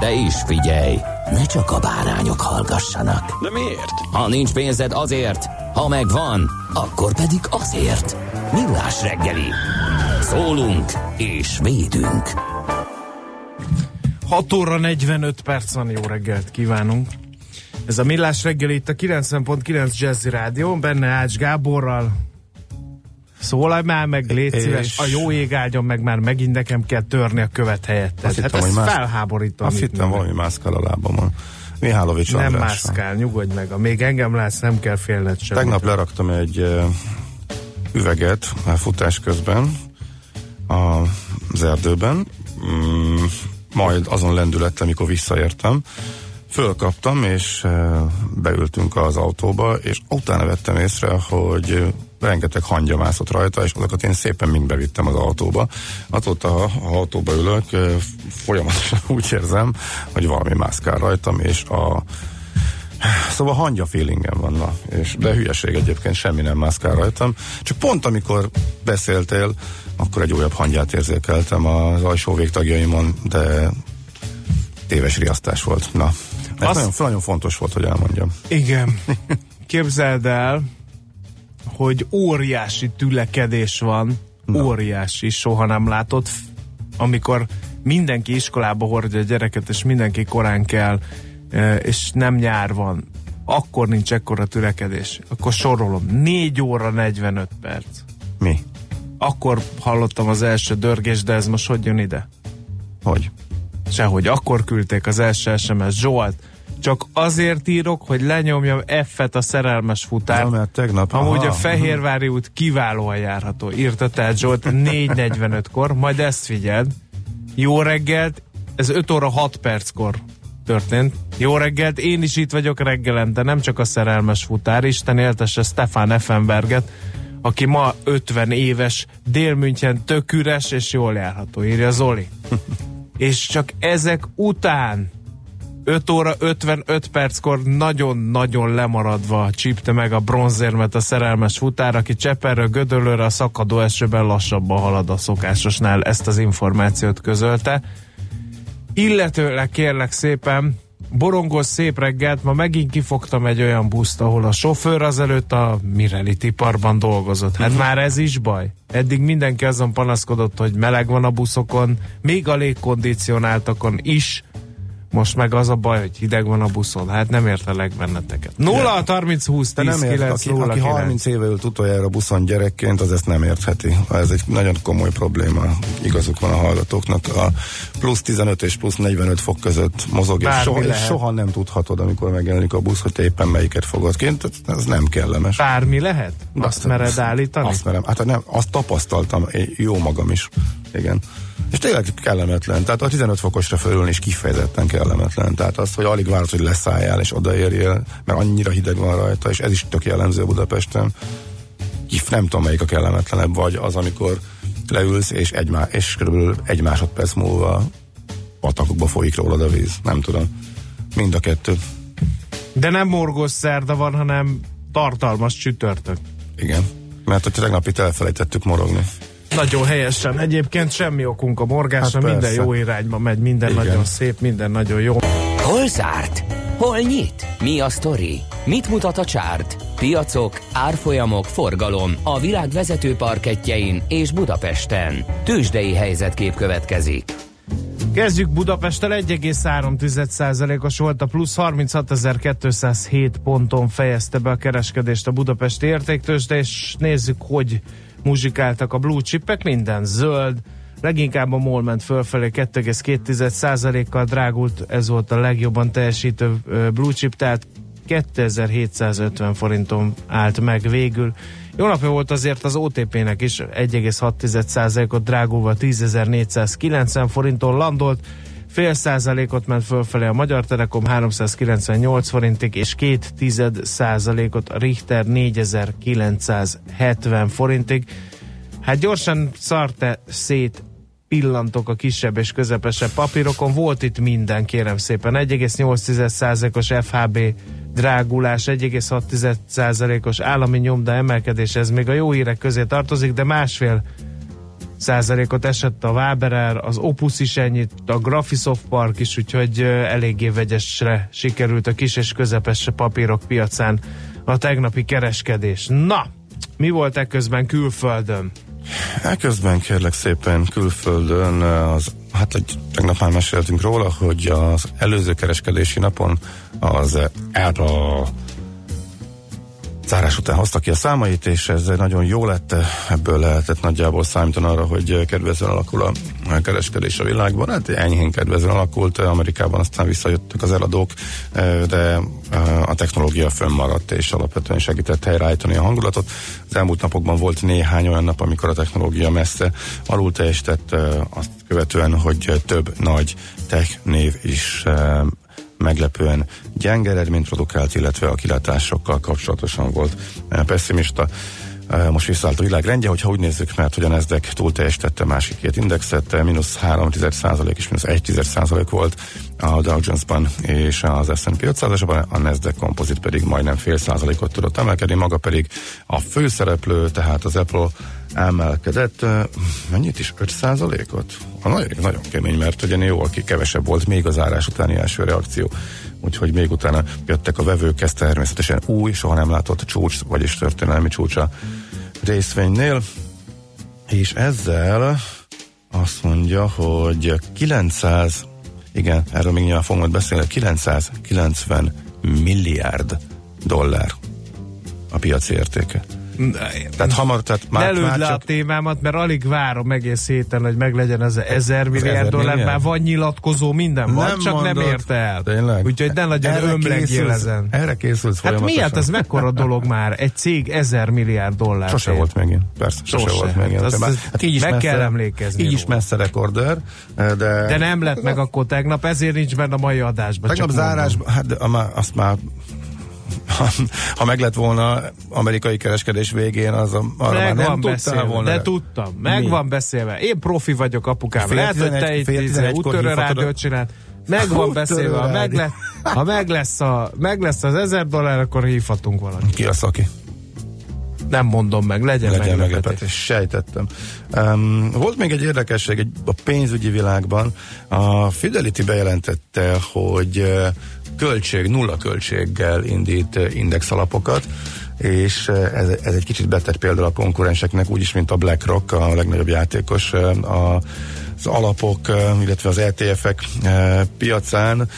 De is figyelj, ne csak a bárányok hallgassanak. De miért? Ha nincs pénzed azért, ha megvan, akkor pedig azért. Millás reggeli. Szólunk és védünk. 6 óra 45 perc van, jó reggelt kívánunk. Ez a Millás reggeli itt a 90.9 Jazzy Rádió, benne Ács Gáborral. Szólalj már meg, légy És- szíves, a jó ég áldjon meg, már megint nekem kell törni a követ helyetted. Azt Hát hittem, ez más- felháborító. Azt hittem valami mászkál a lábamon. Mihálovics Nem Andrással. mászkál, nyugodj meg. Amíg engem látsz, nem kell félned sem. Tegnap leraktam egy üveget már futás közben a- az erdőben, mm, majd azon lendülettem, amikor visszaértem, fölkaptam, és beültünk az autóba, és utána vettem észre, hogy rengeteg hangya mászott rajta, és azokat én szépen mind bevittem az autóba. Azóta, ha ha autóba ülök, folyamatosan úgy érzem, hogy valami mászkál rajtam, és a Szóval hangya feelingem van, na, és de hülyeség egyébként, semmi nem mászkál rajtam. Csak pont amikor beszéltél, akkor egy újabb hangját érzékeltem az alsó végtagjaimon, de téves riasztás volt. Na, ez Azt- nagyon, nagyon fontos volt, hogy elmondjam. Igen. Képzeld el, hogy óriási tülekedés van, óriási, soha nem látott, amikor mindenki iskolába hordja a gyereket, és mindenki korán kell, és nem nyár van, akkor nincs ekkora tülekedés. Akkor sorolom. 4 óra 45 perc. Mi? Akkor hallottam az első dörgést, de ez most hogy jön ide? Hogy? Sehogy. Akkor küldték az első SMS. Zsolt, csak azért írok, hogy lenyomjam F-et a szerelmes futár. Ja, mert tegnap... Amúgy aha, a Fehérvári út kiválóan járható. Írta tehát Zsolt 4.45-kor, majd ezt figyeld. Jó reggelt, ez 5 óra 6 perckor történt. Jó reggelt, én is itt vagyok reggelente, nem csak a szerelmes futár, Isten éltesse Stefan Effenberget, aki ma 50 éves, Dél-München tök üres és jól járható, írja Zoli. és csak ezek után 5 óra 55 perckor nagyon-nagyon lemaradva csípte meg a bronzérmet a szerelmes futár, aki Cseperről Gödöllőre a szakadó esőben lassabban halad a szokásosnál. Ezt az információt közölte. Illetőleg kérlek szépen, borongos szép reggelt, ma megint kifogtam egy olyan buszt, ahol a sofőr azelőtt a Mireli tiparban dolgozott. Hát már ez is baj. Eddig mindenki azon panaszkodott, hogy meleg van a buszokon, még a légkondicionáltakon is, most meg az a baj, hogy hideg van a buszon. Hát nem értelek benneteket. 0 30 20 Te 10 nem ért, 9 aki, 0 aki 30 éve ült utoljára buszon gyerekként, az ezt nem értheti. Ez egy nagyon komoly probléma. Igazuk van a hallgatóknak. A plusz 15 és plusz 45 fok között mozog, és Bármi soha, és soha nem tudhatod, amikor megjelenik a busz, hogy te éppen melyiket fogod ki. Ez- Ez nem kellemes. Bármi lehet? Azt Azt- mered állítani? Azt merem. Hát nem, azt tapasztaltam, én jó magam is. Igen. És tényleg kellemetlen. Tehát a 15 fokosra fölülni is kifejezetten kellemetlen. Tehát az, hogy alig várod, hogy leszálljál és odaérjél, mert annyira hideg van rajta, és ez is tök jellemző Budapesten. Kif, nem tudom, melyik a kellemetlenebb, vagy az, amikor leülsz, és, egy, má- és körülbelül egy másodperc múlva patakokba folyik rólad a víz. Nem tudom. Mind a kettő. De nem morgós szerda van, hanem tartalmas csütörtök. Igen. Mert hogy tegnap itt elfelejtettük morogni. Nagyon helyesen. Egyébként semmi okunk a morgásra, Hát minden jó irányba megy, minden Igen. nagyon szép, minden nagyon jó. Hol zárt? Hol nyit? Mi a sztori? Mit mutat a csárt? Piacok, árfolyamok, forgalom a világ vezető parketjein és Budapesten. Tősdei helyzetkép következik. Kezdjük Budapesttel 1,3%-os volt a plusz 36.207 ponton fejezte be a kereskedést a budapesti értéktősde, és nézzük, hogy muzsikáltak a blue chipek, minden zöld, leginkább a MOL ment fölfelé 2,2%-kal drágult, ez volt a legjobban teljesítő blue chip, tehát 2750 forinton állt meg végül. Jó napja volt azért az OTP-nek is, 1,6%-ot drágulva 10.490 forinton landolt, fél százalékot ment fölfelé a Magyar Telekom 398 forintig, és két tized százalékot a Richter 4970 forintig. Hát gyorsan szarte szét pillantok a kisebb és közepesebb papírokon. Volt itt minden, kérem szépen. 1,8%-os FHB drágulás, 1,6%-os állami nyomda emelkedés, ez még a jó hírek közé tartozik, de másfél százalékot esett a Waberer, az Opus is ennyit, a Graphisoft Park is, úgyhogy eléggé vegyesre sikerült a kis és közepes papírok piacán a tegnapi kereskedés. Na, mi volt ekközben külföldön? Ekközben kérlek szépen külföldön, az, hát egy, tegnap már meséltünk róla, hogy az előző kereskedési napon az Apple zárás után hozta ki a számait, és ez nagyon jó lett, ebből lehetett nagyjából számítani arra, hogy kedvezően alakul a kereskedés a világban. Hát enyhén kedvezően alakult, Amerikában aztán visszajöttek az eladók, de a technológia fönnmaradt, és alapvetően segített helyreállítani a hangulatot. Az elmúlt napokban volt néhány olyan nap, amikor a technológia messze alul teljesített, azt követően, hogy több nagy tech név is meglepően gyenge eredményt produkált, illetve a kilátásokkal kapcsolatosan volt pessimista. Most visszaállt a világ rendje, hogyha úgy nézzük, mert hogy a Nasdaq túl teljesítette másik két indexet, mínusz 3 és mínusz 1 volt a Dow Jones-ban és az S&P 500-asban, a Nasdaq Composite pedig majdnem fél százalékot tudott emelkedni, maga pedig a főszereplő, tehát az Apple emelkedett, mennyit is? 5 százalékot? Nagyon, nagyon kemény, mert ugye jó, aki kevesebb volt még az árás utáni első reakció. Úgyhogy még utána jöttek a vevők, ez természetesen új, soha nem látott csúcs, vagyis történelmi csúcsa részvénynél. És ezzel azt mondja, hogy 900, igen, erről még nyilván fogunk beszélni, 990 milliárd dollár a piaci értéke. Tehát hamar, tehát már, ne már le csak... a témámat, mert alig várom egész héten, hogy meglegyen az ezer milliárd dollár, már van nyilatkozó, minden van, nem csak mondod, nem érte el. Tényleg? Úgyhogy ne nagyon ömlegjél ezen. Erre készülsz Hát miért ez mekkora dolog már? Egy cég ezer milliárd dollár. Sose ér. volt megint. Persze, sose, sose volt megint. Hát, hát így is meg messze, kell emlékezni. Így is messze rekorder, de... De nem lett meg akkor tegnap, ezért nincs benne a mai adásban. Tegnap zárásban, hát de, azt már ha, ha meg lett volna amerikai kereskedés végén, az a, arra meg már nem tudtál volna. De tudtam, meg Mi? van beszélve. Én profi vagyok apukám. Fél Lehet, hogy te itt úttörő rádiót csinált. Meg van beszélve, ha meg, le, ha meg, lesz a, meg lesz az ezer dollár, akkor hívhatunk valakit. Ki a szaki? Nem mondom meg, legyen, legyen meglepetés. meglepetés. Sejtettem. Um, volt még egy érdekesség egy, a pénzügyi világban. A Fidelity bejelentette, hogy költség, nulla költséggel indít uh, indexalapokat és uh, ez, ez egy kicsit betett például a konkurenseknek, úgyis, mint a BlackRock, a legnagyobb játékos a az alapok, illetve az ETF-ek piacán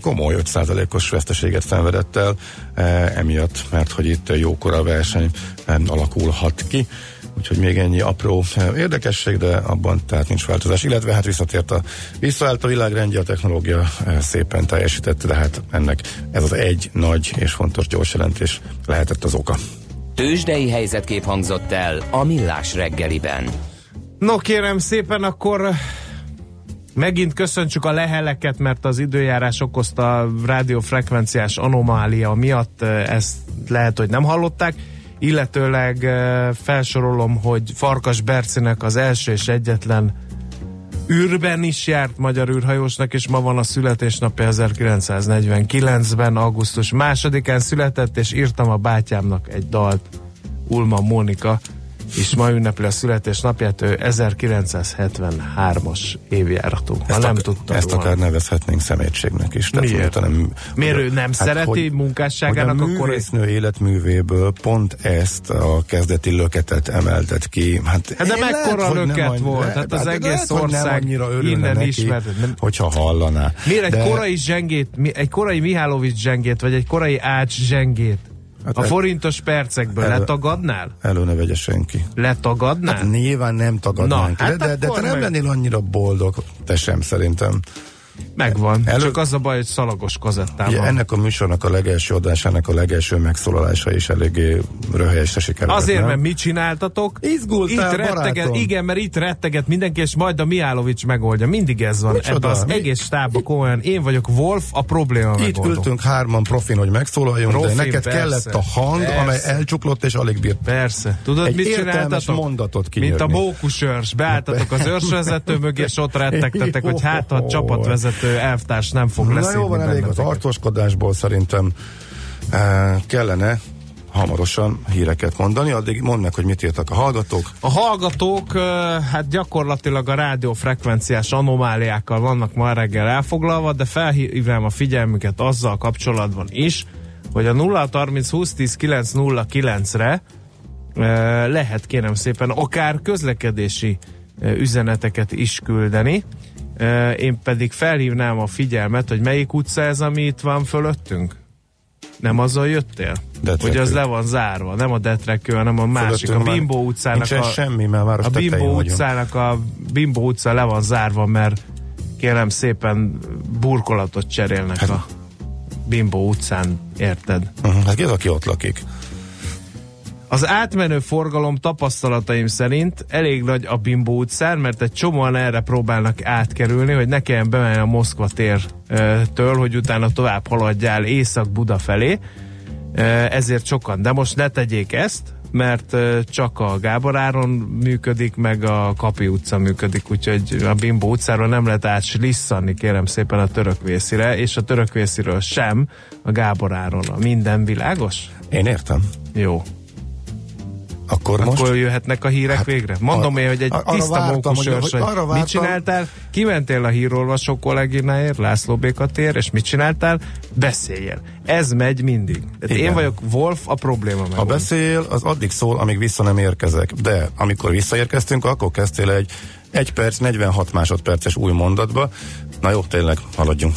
komoly 5%-os veszteséget szenvedett el emiatt, mert hogy itt jókora verseny alakulhat ki. Úgyhogy még ennyi apró érdekesség, de abban tehát nincs változás. Illetve hát visszatért a, visszaállt a világrendje, a technológia szépen teljesítette, de hát ennek ez az egy nagy és fontos gyors jelentés lehetett az oka. Tőzsdei helyzetkép hangzott el a Millás reggeliben. No kérem szépen, akkor megint köszöntsük a leheleket, mert az időjárás okozta rádiófrekvenciás anomália miatt ezt lehet, hogy nem hallották. Illetőleg felsorolom, hogy Farkas Bercinek az első és egyetlen űrben is járt magyar űrhajósnak, és ma van a születésnapja 1949-ben, augusztus másodikán született, és írtam a bátyámnak egy dalt, Ulma Mónika és ma ünnepli a születésnapját, ő 1973-as évjáratú. Ha Ezt, nem ak- tudta ezt volna. akár nevezhetnénk szemétségnek is. Miért? Nem, Miért ő nem szereti munkásságának hogy a akkor- művésznő életművéből pont ezt a kezdeti löketet emeltet ki. Hát, Hát de mekkora hogy nem löket annyi- volt? Hát az de egész lehet, hogy nem ország innen neki, ismert. Nem- Hogyha hallaná. Miért egy De- korai zsengét, egy korai Mihálovics zsengét, vagy egy korai Ács zsengét Hát a el- forintos percekből elő- letagadnál? Elő ne vegye senki. Letagadnál? Hát nyilván nem tagadnánk. Na, hát de, de, de te nem meg- lennél annyira boldog, te sem szerintem. Megvan. Elő- Csak az a baj, hogy szalagos kazettán Ugye van. ennek a műsornak a legelső adásának a legelső megszólalása is eléggé röhelyesre sikerült. Azért, nem? mert mit csináltatok? Izgultál, itt retteget, barátom. Igen, mert itt retteget mindenki, és majd a Mihálovics megoldja. Mindig ez van. Micsoda? Ebben az Mi? egész stábban komolyan. Én vagyok Wolf, a probléma Itt megoldó. ültünk hárman profin, hogy megszólaljunk, Profin, de neked persze. kellett a hang, Persze. amely elcsuklott és alig bírt. Persze. Tudod, Egy mit csináltatok? mondatot Mint a mókusőrs. Beálltatok az őrsvezető mögé, és ott rettegtetek, hogy hát a csapatvezető elvtárs nem fog Na leszívni jó, van elég az arcoskodásból szerintem eh, kellene hamarosan híreket mondani, addig mondd meg, hogy mit írtak a hallgatók. A hallgatók hát gyakorlatilag a rádiófrekvenciás anomáliákkal vannak ma reggel elfoglalva, de felhívnám a figyelmüket azzal kapcsolatban is, hogy a 0 30 20 10 909 re lehet kérem szépen akár közlekedési üzeneteket is küldeni. Én pedig felhívnám a figyelmet, hogy melyik utca ez, ami itt van fölöttünk? Nem azon jöttél? Detrekő. Hogy az le van zárva, nem a Detrekő, hanem a másik, a Fölöttünk már Bimbo utcának a, semmi, mert már a Bimbo vagyunk. utcának a Bimbo utca le van zárva, mert kérem szépen burkolatot cserélnek Hát- a Bimbo utcán, érted? Uh-huh. Hát ki az, aki ott lakik? Az átmenő forgalom tapasztalataim szerint elég nagy a Bimbo utcán, mert egy csomóan erre próbálnak átkerülni, hogy ne kelljen bemenni a Moszkva tértől, hogy utána tovább haladjál Észak-Buda felé. Ezért sokan. De most ne tegyék ezt, mert csak a Gábor áron működik, meg a Kapi utca működik, úgyhogy a Bimbo utcáról nem lehet átslisszani, kérem szépen a törökvészire, és a törökvésziről sem a Gábor áronra. Minden világos? Én értem. Jó. Akkor, most... Akkor jöhetnek a hírek Hát, végre? Mondom ar- én, hogy egy ar- tiszta mókusőrs hogy vagy. arra Mit csináltál? Kimentél a hírolvasó kollégináért, László Béka tér, és mit csináltál? Beszéljél. Ez megy mindig. Igen. én vagyok Wolf, a probléma meg. A beszél az addig szól, amíg vissza nem érkezek. De amikor visszaérkeztünk, akkor kezdtél egy 1 perc, 46 másodperces új mondatba. Na jó, tényleg, haladjunk.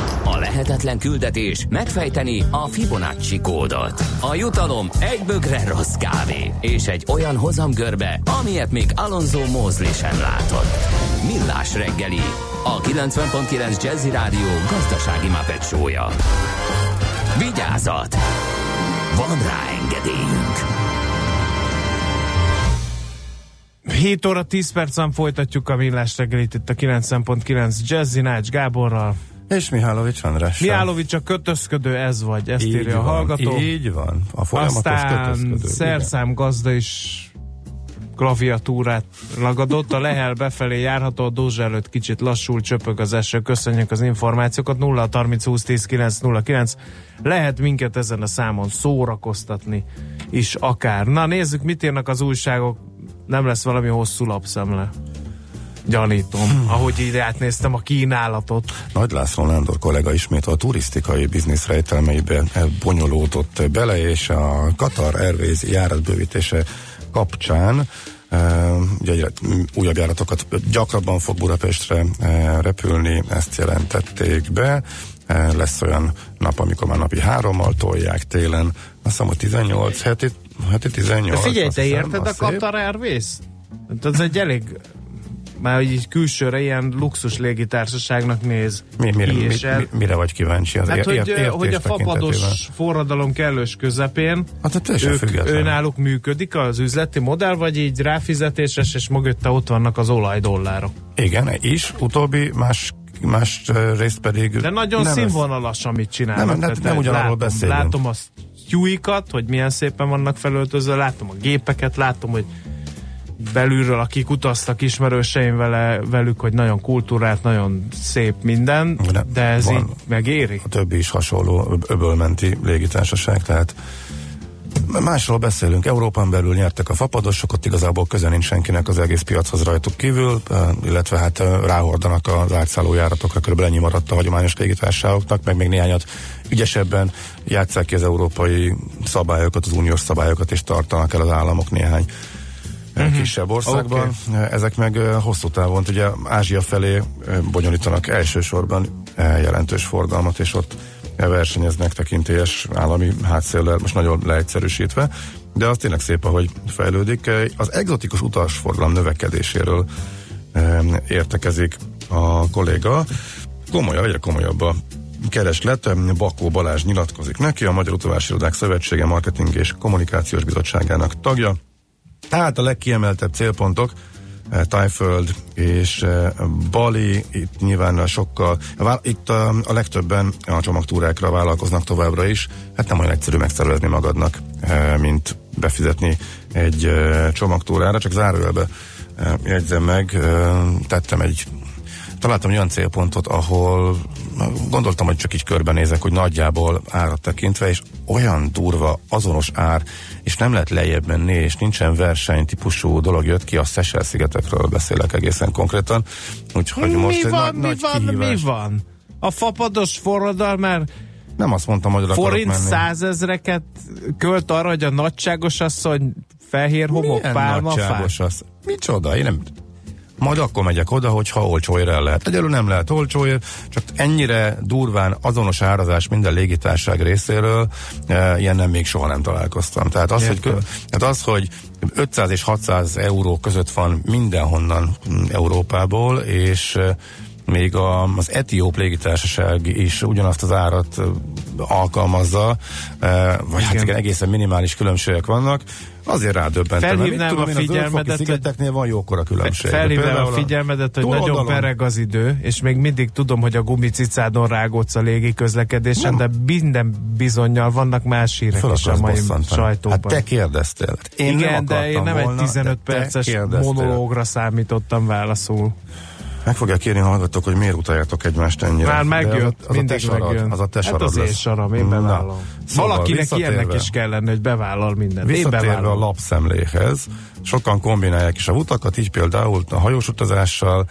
A lehetetlen küldetés megfejteni a Fibonacci kódot. A jutalom egy bögre rossz kávé és egy olyan hozamgörbe, amilyet még Alonso Mosley sem látott. Millás reggeli, a 90.9 Jazzy Rádió gazdasági mapetsója. Vigyázat! Van rá engedélyünk! 7 óra 10 percen folytatjuk a millás reggelit itt a 90.9 Jazzy Nács Gáborral. És Mihálovics András. Miálovics a kötözködő, ez vagy, ezt így írja a van, hallgató. Így van. A folyamatos Aztán kötözködő. szerszám gazda is klaviatúrát lagadott, a Lehel befelé járható, a Dózsa előtt kicsit lassul, csöpög az eső, köszönjük az információkat, 0 30 20 10 9 0 9. Lehet minket ezen a számon szórakoztatni is akár. Na nézzük, mit írnak az újságok, nem lesz valami hosszú lapszemle. Gyanítom, ahogy így átnéztem a kínálatot. Nagy László Nándor kollega ismét a turisztikai biznisz rejtelmeibe bonyolódott bele, és a Qatar Airways járatbővítése kapcsán Uh, ugye egyre újabb járatokat gyakrabban fog Budapestre uh, repülni, ezt jelentették be. Uh, lesz olyan nap, amikor már napi hárommal tolják télen. Azt hiszem, hogy 18, heti, heti 18. De figyelj, te érted a. Qatar Airways? Ez egy elég már így külsőre ilyen luxus légitársaságnak néz Mi, mire, mi, és mi, mire vagy kíváncsi? Az Hát, hogy, ért- hogy a fapados forradalom kellős közepén Hát, hát ők, önálluk működik az üzleti modell, vagy így ráfizetéses, és mögötte ott vannak az olajdollárok. Igen, is. Utóbbi más más részt pedig... De nagyon nem színvonalas, amit csinálnak. Nem, nem, nem ugyanarról látom, beszélünk. Látom a tyúikat, hogy milyen szépen vannak felöltözve, látom a gépeket, látom, hogy belülről, akik utaztak ismerőseim vele, velük, hogy nagyon kultúrát, nagyon szép minden, De de ez van. így megéri. A többi is hasonló öb- öbölmenti légitársaság, tehát másról beszélünk. Európán belül nyertek a fapadosok, ott igazából köze nincs senkinek az egész piachoz rajtuk kívül, illetve hát ráhordanak az átszálló járatokra, körülbelül ennyi maradt a hagyományos légitársaságoknak, meg még néhányat ügyesebben játsszák ki az európai szabályokat, az uniós szabályokat, és tartanak el az államok néhány uh-huh. kisebb országban. Okay. Ezek meg hosszú távon, ugye Ázsia felé bonyolítanak elsősorban jelentős forgalmat, és ott versenyeznek tekintélyes állami hátszéllel, most nagyon leegyszerűsítve, de az tényleg szép, ahogy fejlődik. Az egzotikus utasforgalom növekedéséről értekezik a kolléga. Komolyabb, egyre komolyabb a kereslet. Bakó Balázs nyilatkozik neki, a Magyar Utavási Irodák Szövetsége Marketing és Kommunikációs Bizottságának tagja. Tehát a legkiemeltebb célpontok eh, Tájföld és eh, Bali, itt nyilván a sokkal, itt a, a legtöbben a csomagtúrákra vállalkoznak továbbra is, hát nem olyan egyszerű megszervezni magadnak, eh, mint befizetni egy csomagtúrára, csak zárójelbe jegyzem meg, tettem egy találtam olyan célpontot, ahol gondoltam, hogy csak így körbenézek, hogy nagyjából árat tekintve, és olyan durva, azonos ár, és nem lehet lejjebb menni, és nincsen verseny típusú dolog jött ki, a Seychelles szigetekről beszélek egészen konkrétan. Úgyhogy most mi egy van, nagy, mi nagy van, kihívás. mi van? A fapados forradalmár Nem azt mondtam, hogy forint százezreket költ arra, hogy a nagyságos asszony fehér homok, Milyen pálmafát. nagyságos az? Micsoda? Én nem... Majd akkor megyek oda, hogyha olcsóért el lehet. Egyelőre nem lehet olcsóért, csak ennyire durván azonos árazás minden légitárság részéről, e, ilyen nem még soha nem találkoztam. Tehát az, hogy, Értem. kö- tehát az, hogy 500 és 600 euró között van mindenhonnan Európából, és e, még a, az etióp légitársaság is ugyanazt az árat ö, alkalmazza, e, vagy hát Igen. igen, egészen minimális különbségek vannak, azért rádöbbentem. Felhívnám tudom a figyelmedet, hogy- szigeteknél van jókora különbség. Felhívnám a figyelmedet, hogy nagyon túloldalon- pereg az idő, és még mindig tudom, hogy a gumicicádon rágódsz a légi közlekedésen, de minden bizonyal vannak más hírek Föl is a mai sajtóban. Hát te kérdeztél. Hát Én Igen, nem de én nem egy volna, 15 de te perces kérdeztél. monológra számítottam válaszul. Meg fogják kérni hallgatók, hogy miért utáljátok egymást ennyire. Már De megjött, az, az mindig a sarad, megjön. Az a te hát sarad az én lesz. saram, én Na, bevállalom. szóval Valakinek ilyennek is kell lenni, hogy bevállal mindent. Én Visszatérve a lapszemléhez, sokan kombinálják is a utakat, így például a hajós utazással,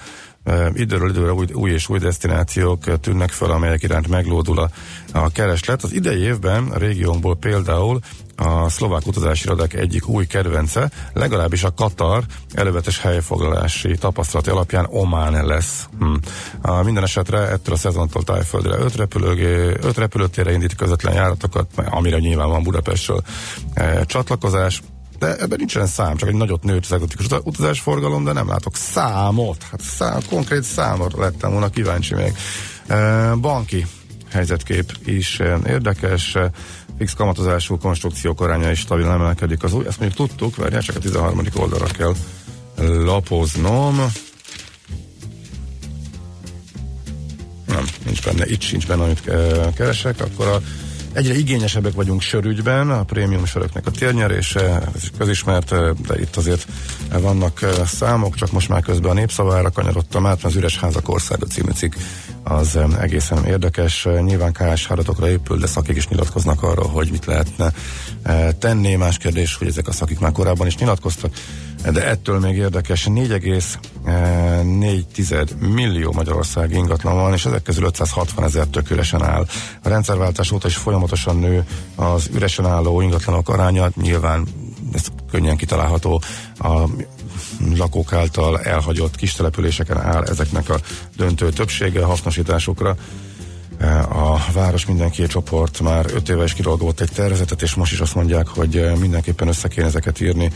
időről időre új, új és új destinációk tűnnek fel, amelyek iránt meglódul a, a kereslet. Az idei évben a régiónkból például a szlovák utazási irodák egyik új kedvence, legalábbis a Katar elővetes helyfoglalási tapasztalati alapján Omán lesz. Hm. A minden esetre ettől a szezontól tájföldre öt, repülőgé, öt repülőtérre indít közvetlen járatokat, amire nyilván van Budapestről e, csatlakozás. De ebben nincsen szám, csak egy nagyot nőtt az egzotikus uta- utazásforgalom, de nem látok számot. Hát szám, konkrét számot lettem volna kíváncsi még. E, banki helyzetkép is e, érdekes. E, fix kamatozású konstrukciók aránya is stabilan emelkedik az új. Ezt mondjuk tudtuk, várjál, csak a 13. oldalra kell lapoznom. Nem, nincs benne, itt sincs benne, amit keresek, akkor a Egyre igényesebbek vagyunk sörügyben, a prémium söröknek a térnyerése, ez is közismert, de itt azért vannak számok, csak most már közben a népszavára kanyarodtam át, mert az Üres Házak Országa című cikk az egészen érdekes. Nyilván KS áratokra épül, de szakik is nyilatkoznak arról, hogy mit lehetne eh, tenni. Más kérdés, hogy ezek a szakik már korábban is nyilatkoztak, de ettől még érdekes 4,4 millió Magyarország ingatlan van, és ezek közül 560 ezer tök üresen áll. A rendszerváltás óta is folyamatosan nő az üresen álló ingatlanok aránya, nyilván ez könnyen kitalálható a lakók által elhagyott kis településeken áll ezeknek a döntő többsége hasznosításukra. A város mindenki csoport már öt éve is kirolgott egy tervezetet, és most is azt mondják, hogy mindenképpen össze kéne ezeket írni,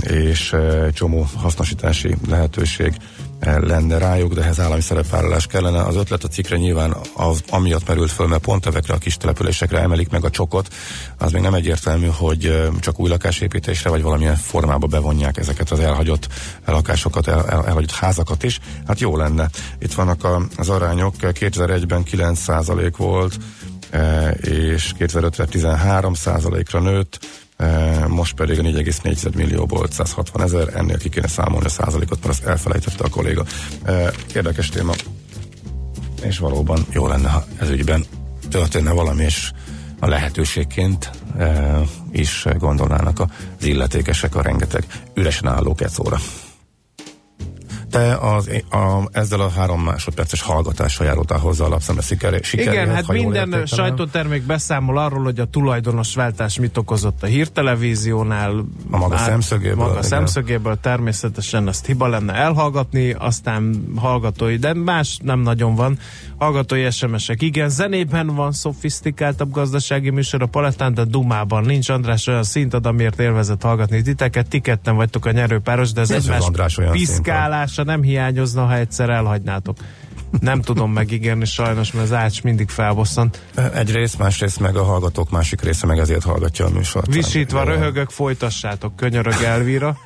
és csomó hasznosítási lehetőség lenne rájuk, de ehhez állami szerepvállalás kellene. Az ötlet a cikkre nyilván az, amiatt merült föl, mert pont ezekre a kis településekre emelik meg a csokot, az még nem egyértelmű, hogy csak új lakásépítésre vagy valamilyen formába bevonják ezeket az elhagyott lakásokat, el, el, elhagyott házakat is. Hát jó lenne. Itt vannak a, az arányok, 2001-ben 9% volt, és 2005-re 13 ra nőtt, most pedig a 4,4 millióból 160 ezer, ennél ki kéne számolni a százalékot, mert azt elfelejtette a kolléga. Érdekes téma, és valóban jó lenne, ha ez ügyben történne valami, és a lehetőségként is gondolnának az illetékesek a rengeteg üresen álló kecóra te az, a, ezzel a három másodperces hallgatással járótál hozzá a lapszemle sikeréhez. Igen, hát minden sajtótermék beszámol arról, hogy a tulajdonos váltás mit okozott a hírtelevíziónál. A maga át, szemszögéből. Maga igen. szemszögéből természetesen azt hiba lenne elhallgatni, aztán hallgatói, de más nem nagyon van. Hallgatói SMS-ek. Igen, zenében van szofisztikáltabb gazdasági műsor a palettán, de dumában nincs. András olyan szintad, amiért élvezett hallgatni titeket. Ti ketten vagytok a nyerőpáros, de ez egymás piszkálása nem hiányozna, ha egyszer elhagynátok. Nem tudom megígérni sajnos, mert az ács mindig felbosszant. Egyrészt, másrészt meg a hallgatók másik része meg ezért hallgatja a műsort. Visítva röhögök, folytassátok, könyörög Elvira.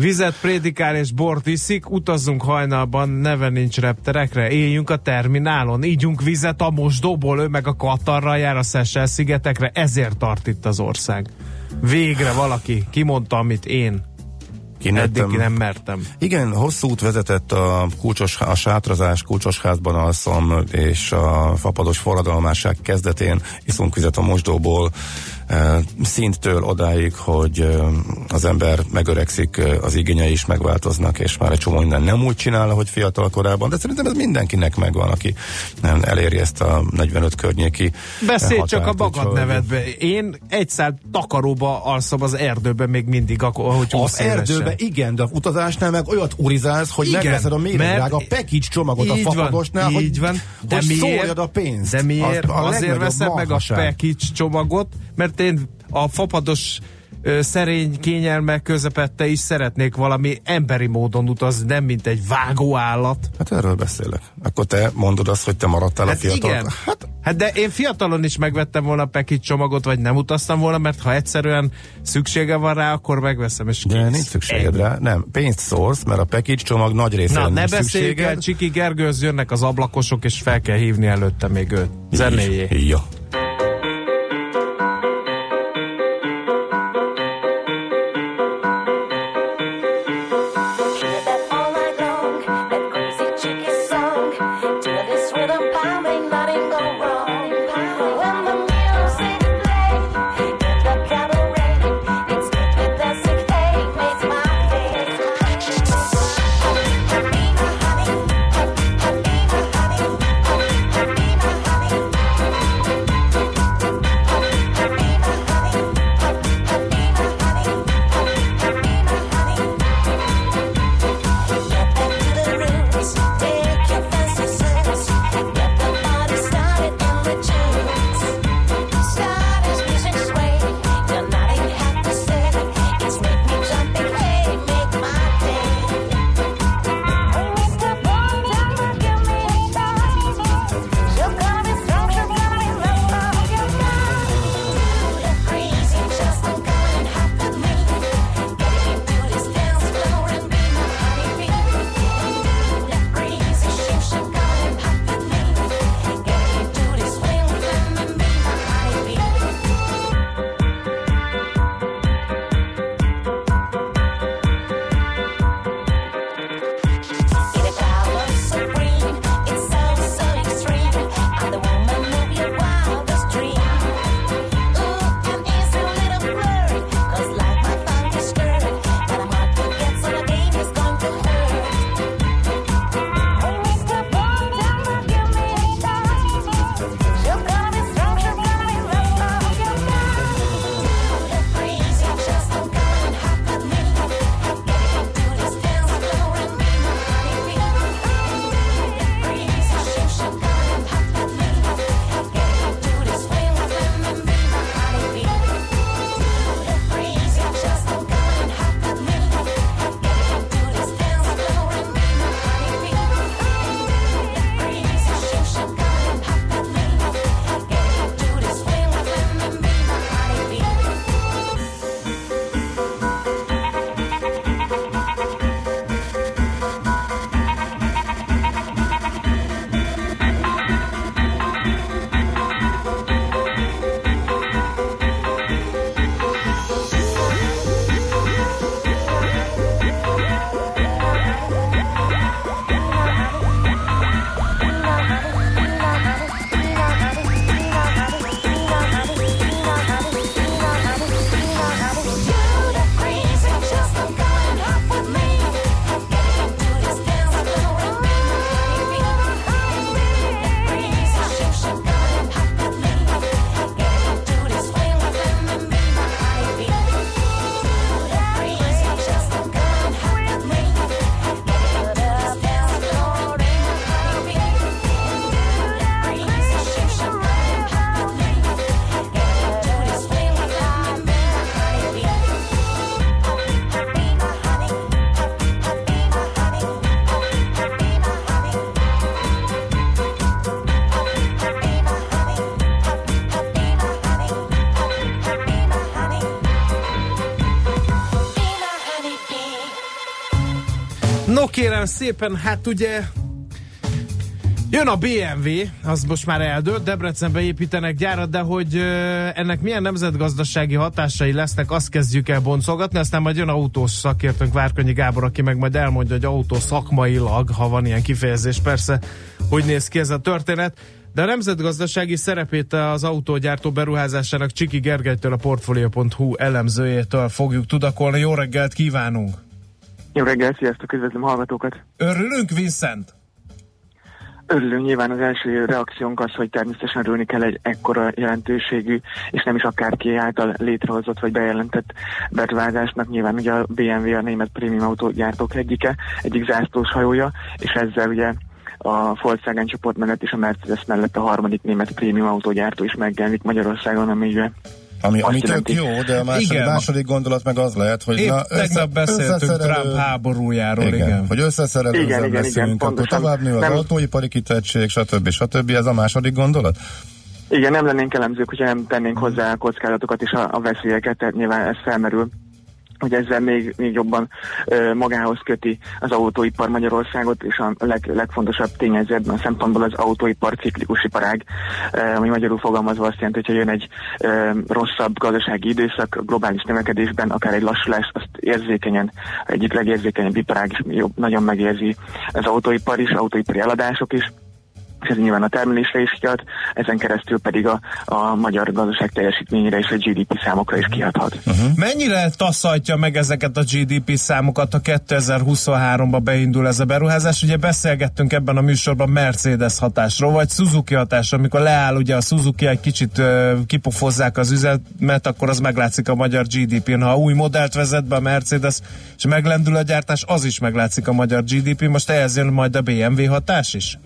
Vizet prédikál és bort iszik, utazzunk hajnalban, neve nincs repterekre, éljünk a terminálon, ígyunk vizet a mosdóból, ő meg a Katarral jár a Szessel szigetekre, ezért tart itt az ország. Végre valaki kimondta, amit én Kinettem. Eddig nem mertem. Igen, hosszú út vezetett a, kulcsos, a sátrazás, kulcsos házban alszom, és a fapados forradalmásság kezdetén iszunk vizet a mosdóból, szinttől odáig, hogy az ember megöregszik, az igényei is megváltoznak, és már egy csomó minden nem úgy csinál, ahogy fiatal korában, de szerintem ez mindenkinek megvan, aki nem eléri ezt a 45 környéki Beszélj határt, csak a magad úgyhogy... nevedbe. Én egy szállt takaróba alszom az erdőben még mindig, ahogy Az erdőben igen, de a utazásnál meg olyat urizálsz, hogy igen, megveszed a méregdrága package csomagot a fapadosnál, hogy, így van. De hogy miért, a pénzt. De miért? Az, a Azért veszed meg a package csomagot, mert én a fapados szerény kényelmek közepette is szeretnék valami emberi módon utazni, nem mint egy vágó állat. Hát erről beszélek. Akkor te mondod azt, hogy te maradtál hát a fiatal. Igen. Hát, hát de én fiatalon is megvettem volna a pekit csomagot, vagy nem utaztam volna, mert ha egyszerűen szüksége van rá, akkor megveszem, és De nincs szükséged rá. Nem, pénzt szórsz, mert a package csomag nagy része Na, ne beszéljük el, Csiki Gergőz jönnek az ablakosok, és fel kell hívni előtte még őt. Zenéjé. Jó. Kérem szépen, hát ugye Jön a BMW, az most már eldőlt, Debrecenbe építenek gyárat, de hogy ennek milyen nemzetgazdasági hatásai lesznek, azt kezdjük el boncolgatni, aztán majd jön autós szakértőnk Várkonyi Gábor, aki meg majd elmondja, hogy autó szakmailag, ha van ilyen kifejezés, persze, hogy néz ki ez a történet. De a nemzetgazdasági szerepét az autógyártó beruházásának Csiki Gergelytől, a Portfolio.hu elemzőjétől fogjuk tudakolni. Jó reggelt kívánunk! Jó reggelt, sziasztok, üdvözlöm hallgatókat! Örülünk, Vincent! Örülünk nyilván az első reakciónk az, hogy természetesen örülni kell egy ekkora jelentőségű, és nem is akárki által létrehozott vagy bejelentett beruházásnak. Nyilván ugye a BMW a német prémium autógyártók egyike, egyik zászlós hajója, és ezzel ugye a Volkswagen csoport mellett és a Mercedes mellett a harmadik német prémium autógyártó is megjelenik Magyarországon, ami ugye ami, ami tök jó, de a második, igen. második gondolat meg az lehet, hogy Épp na, össze, beszéltünk Trump háborújáról, igen. igen. Hogy összeszerelőzően igen, igen, beszélünk, igen, akkor tovább nő az nem... autóipari kitettség, stb. stb. Ez a második gondolat? Igen, nem lennénk elemzők, hogyha nem tennénk hozzá a kockázatokat és a, a veszélyeket, tehát nyilván ez felmerül hogy ezzel még, még jobban ö, magához köti az autóipar Magyarországot, és a leg, legfontosabb tényező ebben a szempontból az autóipar ciklikus iparág, ö, ami magyarul fogalmazva azt jelenti, hogyha jön egy ö, rosszabb gazdasági időszak, globális növekedésben, akár egy lassulás, azt érzékenyen, egyik legérzékenyebb iparág is jobb, nagyon megérzi az autóipar is, autóipari eladások is, és ez nyilván a termelésre is kiad, ezen keresztül pedig a, a magyar gazdaság teljesítményére és a GDP számokra is kiadhat. Uh-huh. Mennyire taszajtja meg ezeket a GDP számokat, ha 2023-ba beindul ez a beruházás? Ugye beszélgettünk ebben a műsorban Mercedes hatásról, vagy Suzuki hatásról, amikor leáll ugye a Suzuki egy kicsit uh, kipofozzák az üzemet, akkor az meglátszik a magyar GDP-n. Ha új modellt vezet be a Mercedes, és meglendül a gyártás, az is meglátszik a magyar GDP. Most ehhez jön majd a BMW hatás is?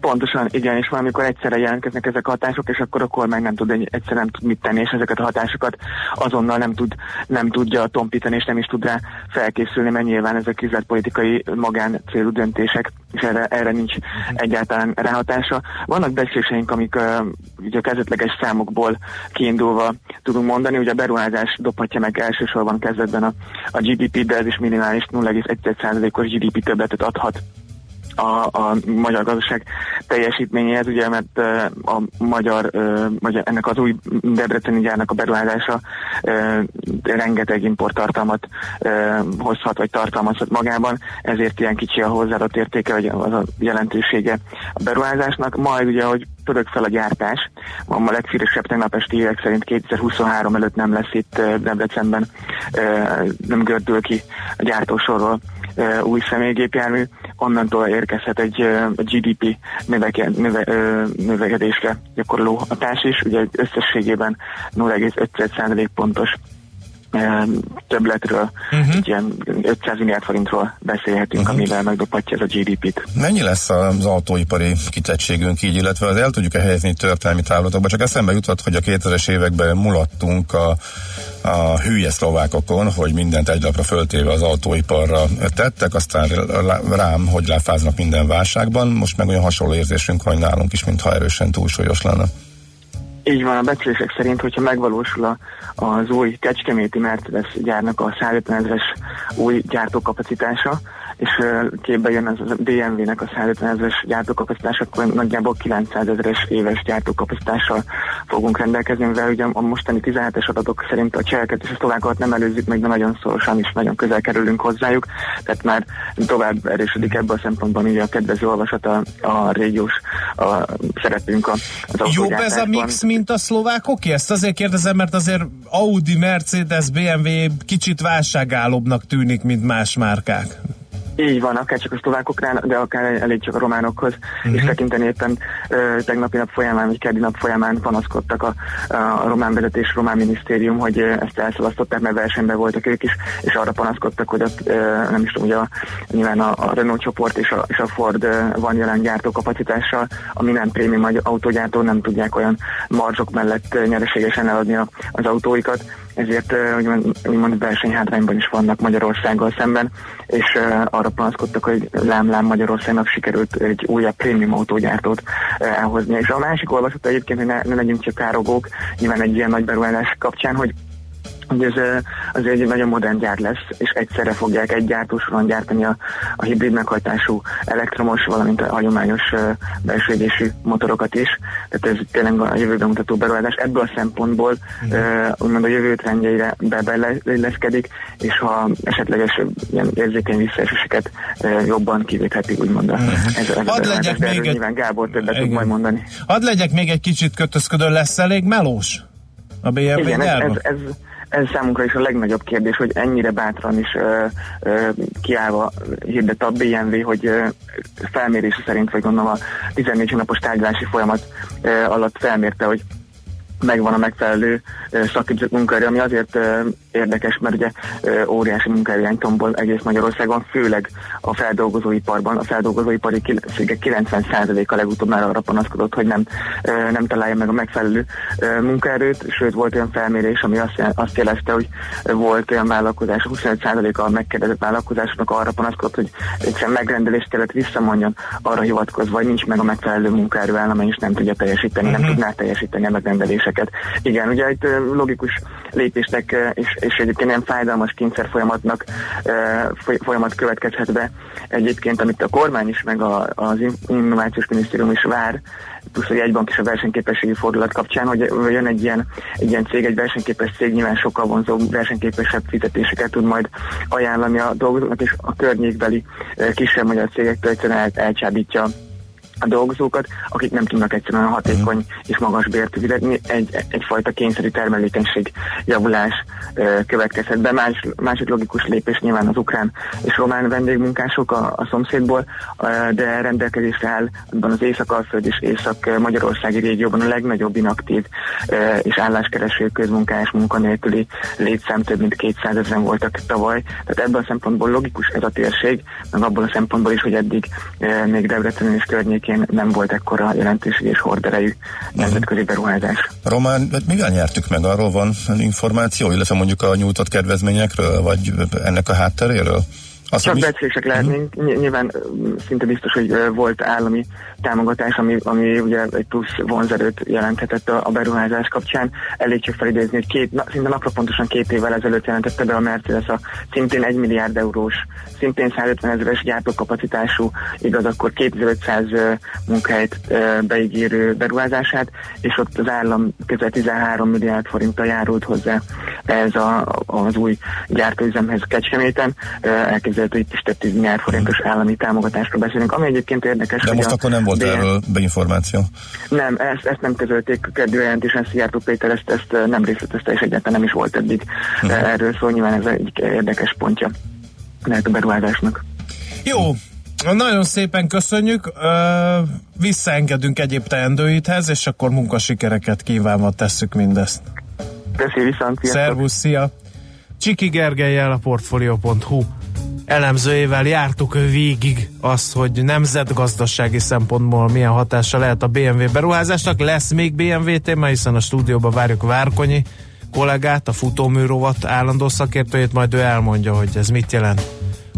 Pontosan, igen, és valamikor egyszerre jelentkeznek ezek a hatások, és akkor a kormány nem tud, egyszer nem tud mit tenni, és ezeket a hatásokat azonnal nem, tud, nem tudja tompítani, és nem is tud rá felkészülni, mert nyilván ezek üzletpolitikai magán célú döntések, és erre, erre nincs egyáltalán ráhatása. Vannak beszéléseink, amik uh, ugye a kezdetleges számokból kiindulva tudunk mondani, ugye a beruházás dobhatja meg elsősorban kezdetben a, a GDP, de ez is minimális 0,1%-os GDP többletet adhat a, a magyar gazdaság teljesítményéhez, ugye, mert a magyar, vagy ennek az új Debreceni gyárnak a beruházása rengeteg importtartalmat hozhat, vagy tartalmazhat magában, ezért ilyen kicsi a hozzáadott értéke, vagy az a jelentősége a beruházásnak. Majd ugye, hogy pörög fel a gyártás, a legfrissebb tegnap esti hírek szerint 2023 előtt nem lesz itt Debrecenben, nem gördül ki a gyártósorról új személygépjármű, onnantól érkezhet egy GDP növeke, növe, növekedésre gyakorló hatás is, ugye összességében 0,5% pontos többletről, uh-huh. ilyen 500 milliárd forintról beszélhetünk, uh-huh. amivel megdobhatja ez a GDP-t. Mennyi lesz az autóipari kitettségünk így, illetve az el tudjuk-e helyezni történelmi távlatokba? Csak eszembe jutott, hogy a 2000-es években mulattunk a, a hülye szlovákokon, hogy mindent egy lapra föltéve az autóiparra tettek, aztán rám, hogy láfáznak minden válságban. Most meg olyan hasonló érzésünk van nálunk is, mintha erősen túlsúlyos lenne. Így van, a becslések szerint, hogyha megvalósul a, az új Kecskeméti Mercedes gyárnak a 150 ezeres új gyártókapacitása, és képbe jön az a BMW-nek a 150 ezeres gyártókapacitás, akkor nagyjából 900 ezeres éves gyártókapacitással fogunk rendelkezni, mivel ugye a mostani 17-es adatok szerint a cseheket és a szlovákokat nem előzzük meg, de nagyon szorosan is nagyon közel kerülünk hozzájuk, tehát már tovább erősödik ebből a szempontból ugye a kedvező olvasat a, a régiós a szerepünk az Jobb ez a mix, mint a szlovákoké? Ezt azért kérdezem, mert azért Audi, Mercedes, BMW kicsit válságállóbbnak tűnik, mint más márkák. Így van, akár csak a szlovákoknál, de akár elég csak a románokhoz uh-huh. és tekinteni éppen ö, tegnapi nap folyamán, vagy keddi nap folyamán panaszkodtak a, a román vezetés, román minisztérium, hogy ezt elszalasztották, mert versenyben voltak ők is, és arra panaszkodtak, hogy ott, ö, nem is tudom, hogy a, nyilván a, a Renault csoport és a, és a Ford ö, van jelen gyártókapacitással, ami nem prémium autógyártó, nem tudják olyan marzsok mellett nyereségesen eladni a, az autóikat ezért úgymond, úgymond versenyhátrányban is vannak Magyarországgal szemben, és arra panaszkodtak, hogy lám-lám Magyarországnak sikerült egy újabb prémium autógyártót elhozni. És a másik olvasat egyébként, hogy ne, ne legyünk csak károgók, nyilván egy ilyen nagy beruházás kapcsán, hogy hogy ez ö, azért egy nagyon modern gyár lesz, és egyszerre fogják egy gyártósoron gyártani a, a hibrid meghajtású elektromos, valamint a hagyományos ö, belső égésű motorokat is. Tehát ez tényleg a jövőbe mutató beruházás. Ebből a szempontból ö, úgymond a jövő trendjeire be- beilleszkedik, és ha esetleges ilyen érzékeny visszaeséseket jobban kivétheti, úgymond a, ez, ez Hadd legyek még egy- nyilván Gábor többet tud Igen. majd mondani. Hadd legyek még egy kicsit kötözködő, lesz elég melós a BMW Igen, ez, ez, ez, ez számunkra is a legnagyobb kérdés, hogy ennyire bátran is ö, ö, kiállva hirdet a BMW, hogy ö, felmérése szerint, vagy gondolom a 14 hónapos tárgyalási folyamat ö, alatt felmérte, hogy megvan a megfelelő ö, szakképzett munkaerő, ami azért ö, érdekes, mert ugye óriási munkaerőjány tombol egész Magyarországon, főleg a feldolgozóiparban. A feldolgozóipari cégek 90%-a legutóbb már arra panaszkodott, hogy nem, nem találja meg a megfelelő munkaerőt, sőt volt olyan felmérés, ami azt, azt jelezte, hogy volt olyan vállalkozás, 25%-a a megkérdezett vállalkozásoknak arra panaszkodott, hogy egyszerűen megrendelést kellett visszamondjon arra hivatkozva, hogy nincs meg a megfelelő munkaerőállomány, és nem tudja teljesíteni, nem tudná teljesíteni a megrendeléseket. Igen, ugye itt logikus lépésnek és, és egyébként ilyen fájdalmas kényszer folyamatnak folyamat következhet be. Egyébként, amit a kormány is, meg a, az In- Innovációs Minisztérium is vár, plusz hogy egy bank is a versenyképességi fordulat kapcsán, hogy jön egy ilyen, egy ilyen cég, egy versenyképes cég nyilván sokkal vonzóbb, versenyképesebb fizetéseket tud majd ajánlani a dolgozóknak, és a környékbeli kisebb magyar cégektől egyszerűen el, elcsábítja a dolgozókat, akik nem tudnak egyszerűen olyan hatékony és magas bért fizetni, egy, egyfajta kényszerű termelékenység javulás ö, következhet be. Más, másik logikus lépés nyilván az ukrán és román vendégmunkások a, a szomszédból, ö, de rendelkezésre áll abban az Észak-Alföld és Észak-Magyarországi régióban a legnagyobb inaktív ö, és álláskereső közmunkás munkanélküli létszám több mint 200 ezeren voltak tavaly. Tehát ebből a szempontból logikus ez a térség, meg abból a szempontból is, hogy eddig ö, még Debrecen és környékén nem volt ekkora jelentőség és horderejű nemzetközi beruházás. Román, mivel nyertük meg? Arról van információ, illetve mondjuk a nyújtott kedvezményekről, vagy ennek a hátteréről? Azt Csak becslések lehetnénk. Ny- Nyilván szinte biztos, hogy volt állami támogatás, ami, ami ugye egy plusz vonzerőt jelenthetett a, a beruházás kapcsán. Elég csak felidézni, hogy két, na, szinte napra pontosan két évvel ezelőtt jelentette be a Mercedes a szintén 1 milliárd eurós, szintén 150 ezeres gyártókapacitású, igaz, akkor 2500 ö, munkahelyet ö, beígérő beruházását, és ott az állam közel 13 milliárd forinttal járult hozzá ez a, az új gyártóüzemhez Kecskeméten. Ö, Elképzelhető, hogy is több 10 milliárd forintos állami támogatásról beszélünk, ami egyébként érdekes. De most akkor nem volt BN erről beinformáció. Nem, ezt, ezt nem közölték a kedvőjelentésen, Szijjártó Péter ezt, ezt nem részletezte, és egyáltalán nem is volt eddig Mhm. uh erről szó, nyilván ez egy érdekes pontja lehet a beruházásnak. Jó, nagyon szépen köszönjük, visszaengedünk egyéb teendőidhez, és akkor munkasikereket kívánva tesszük mindezt. Köszi viszont, sziasztok! Szervusz, szia! Csiki Gergelyel a Portfolio.hu elemzőjével jártuk végig azt, hogy nemzetgazdasági szempontból milyen hatása lehet a BMW beruházásnak. Lesz még BMW téma, hiszen a stúdióban várjuk Várkonyi kollégát, a futóműrovat állandó szakértőjét, majd ő elmondja, hogy ez mit jelent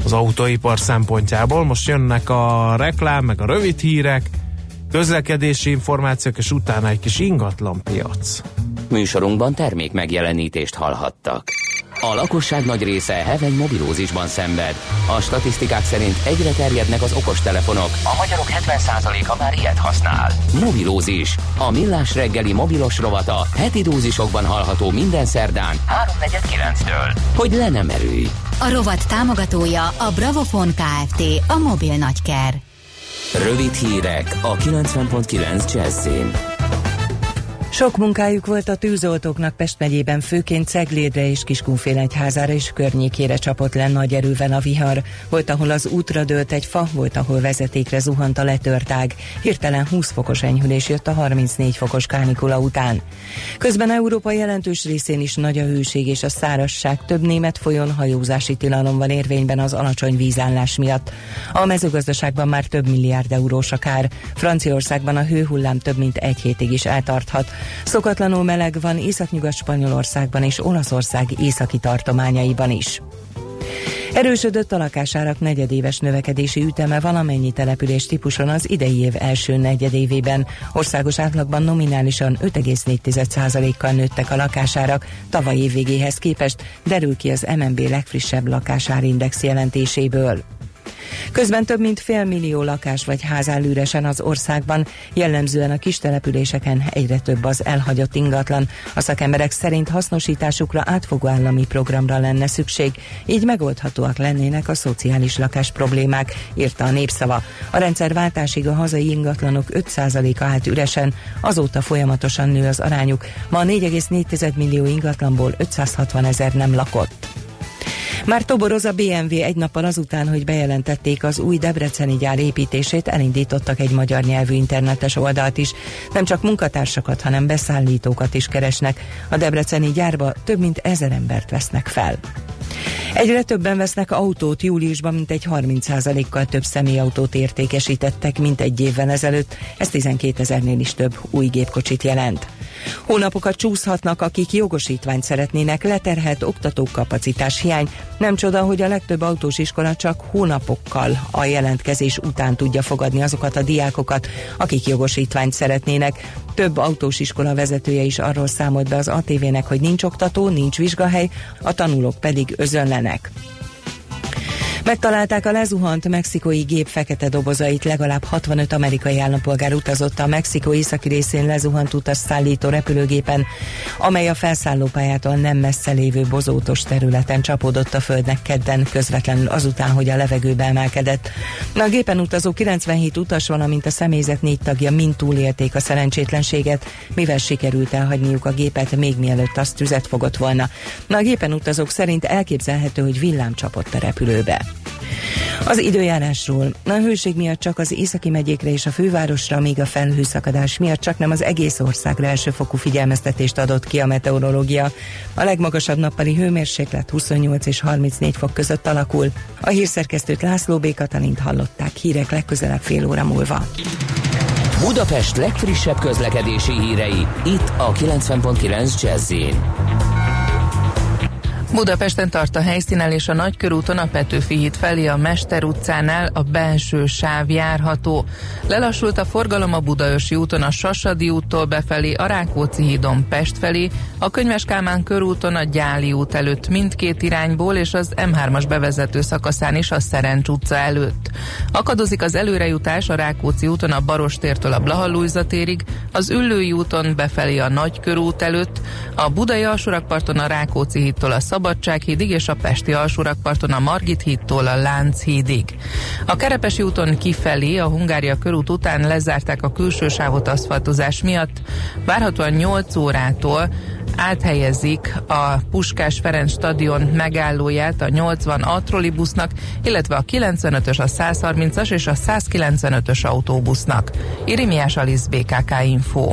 az autóipar szempontjából. Most jönnek a reklám, meg a rövid hírek, közlekedési információk, és utána egy kis ingatlanpiac. Műsorunkban termék megjelenítést hallhattak. A lakosság nagy része heveny mobilózisban szenved. A statisztikák szerint egyre terjednek az okostelefonok. A magyarok 70%-a már ilyet használ. Mobilózis. A millás reggeli mobilos rovata heti dózisokban hallható minden szerdán, 3.49-től. hogy le nem erőj. A rovat támogatója a Bravofon Kft. A mobil nagyker. Rövid hírek a 90.9 Jazzin. Sok munkájuk volt a tűzoltóknak Pest megyében, főként Ceglédre és Kiskunfélegyházára és környékére csapott le nagy erőben a vihar. Volt, ahol az útra dőlt egy fa, volt, ahol vezetékre zuhant a letört. Hirtelen 20 fokos enyhülés jött a 34 fokos kánikula után. Közben Európa jelentős részén is nagy a hőség és a szárasság. Több német folyón hajózási tilalom van érvényben az alacsony vízállás miatt. A mezőgazdaságban már több milliárd eurós a. Franciaországban a hőhullám több mint egy hétig is eltarthat. Szokatlanul meleg van Északnyugat Spanyolországban és Olaszország északi tartományaiban is. Erősödött a lakásárak negyedéves növekedési üteme valamennyi település típuson az idei év első negyedévében. Országos átlagban nominálisan 5,4%-kal nőttek a lakásárak tavaly év végéhez képest, derül ki az MNB legfrissebb lakásárindex jelentéséből. Közben több mint fél millió lakás vagy ház áll üresen az országban, jellemzően a kis településeken egyre több az elhagyott ingatlan. A szakemberek szerint hasznosításukra átfogó állami programra lenne szükség, így megoldhatóak lennének a szociális lakás problémák, írta a népszava. A rendszerváltásig a hazai ingatlanok 5%-a állt üresen, azóta folyamatosan nő az arányuk. Ma 4,4 millió ingatlanból 560 ezer nem lakott. Már toboroz a BMW egy nappal azután, hogy bejelentették az új Debreceni gyár építését, elindítottak egy magyar nyelvű internetes oldalt is. Nem csak munkatársakat, hanem beszállítókat is keresnek. A Debreceni gyárba több mint ezer embert vesznek fel. Egyre többen vesznek autót júliusban, mint egy 30%-kal több személyautót értékesítettek, mint egy évvel ezelőtt. Ez 12 ezernél is több új gépkocsit jelent. Hónapokat csúszhatnak, akik jogosítványt szeretnének, leterhet oktatókapacitás hiány. Nem csoda, hogy a legtöbb autós iskola csak hónapokkal a jelentkezés után tudja fogadni azokat a diákokat, akik jogosítványt szeretnének. Több autós iskola vezetője is arról számolt be az ATV-nek, hogy nincs oktató, nincs vizsgahely, a tanulók pedig özönlenek. Megtalálták a lezuhant mexikói gép fekete dobozait, legalább 65 amerikai állampolgár utazott a Mexikó északi részén lezuhant utas szállító repülőgépen, amely a felszállópályától nem messze lévő bozótos területen csapódott a földnek kedden, közvetlenül azután, hogy a levegőbe emelkedett. A gépen utazó 97 utas, valamint a személyzet négy tagja mind túlélték a szerencsétlenséget, mivel sikerült elhagyniuk a gépet, még mielőtt azt tüzet fogott volna. A gépen utazók szerint elképzelhető, hogy villám csapott a repülőbe. Az időjárásról. A hőség miatt csak az északi megyékre és a fővárosra, még a felhőszakadás miatt csak nem az egész országra elsőfokú figyelmeztetést adott ki a meteorológia. A legmagasabb nappali hőmérséklet 28 és 34 fok között alakul. A hírszerkesztőt László B. Katalint hallották hírek legközelebb fél óra múlva. Budapest legfrissebb közlekedési hírei, itt a 90.9 jazz Budapesten tart a helyszínen és a Nagykörúton a Petőfi híd felé a Mester utcánál a belső sáv járható. Lelassult a forgalom a Budaörsi úton a Sasadi úttól befelé, a Rákóczi hídon Pest felé, a Könyves Kálmán körúton a Gyáli út előtt mindkét irányból és az M3-as bevezető szakaszán is a Szerencs utca előtt. Akadozik az előrejutás a Rákóczi úton a Barostértől a Blahallújza térig, az Üllői úton befelé a Nagykörút előtt, a Budai alsórakparton a Rákóczi hídtól a Szab Szabadsághídig és a Pesti alsórakparton a Margit hídtól a Lánchídig. A Kerepesi úton kifelé a Hungária körút után lezárták a külső sávot aszfaltozás miatt. Várhatóan 8 órától áthelyezik a Puskás Ferenc stadion megállóját a 80 a illetve a 95-ös, a 130-as és a 195-ös autóbusznak. Irimiás Alisz BKK Info.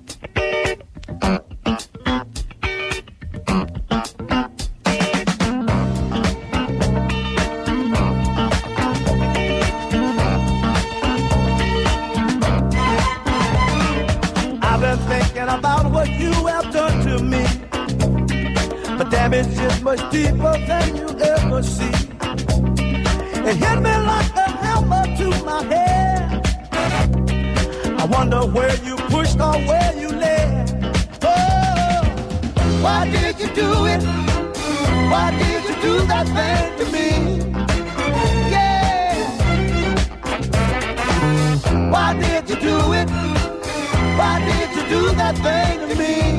Damage is much deeper than you ever see. It hit me like a hammer to my head. I wonder where you pushed or where you led. Oh, why did you do it? Why did you do that thing to me? Yeah. Why did you do it? Why did you do that thing to me?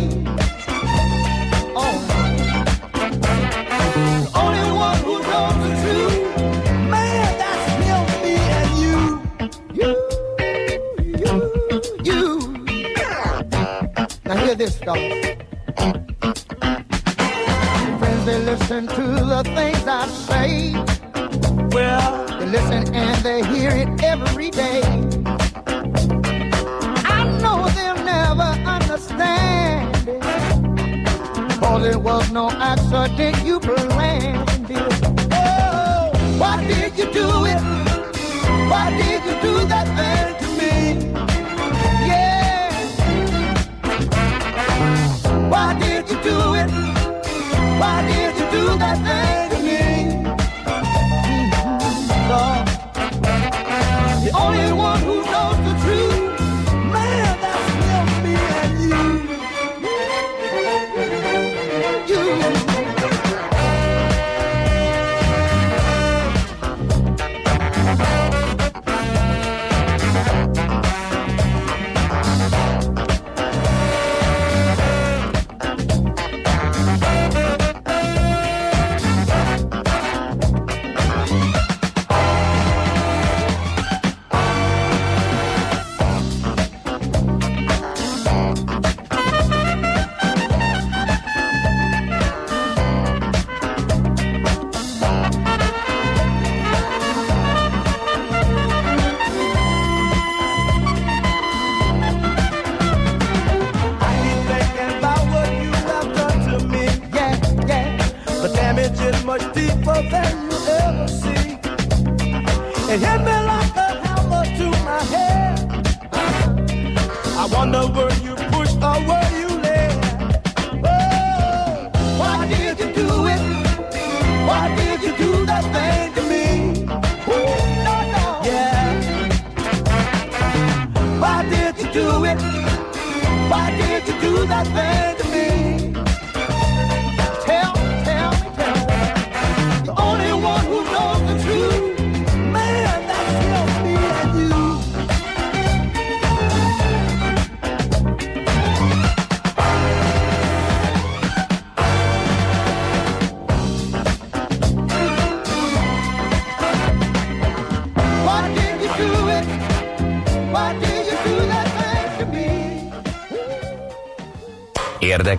Dog. Friends, they listen to the things I say. Well, they listen and they hear it every day. I know they'll never understand it. Cause it was no accident you planned it. Oh, why did you do it? Why did you do that thing do that that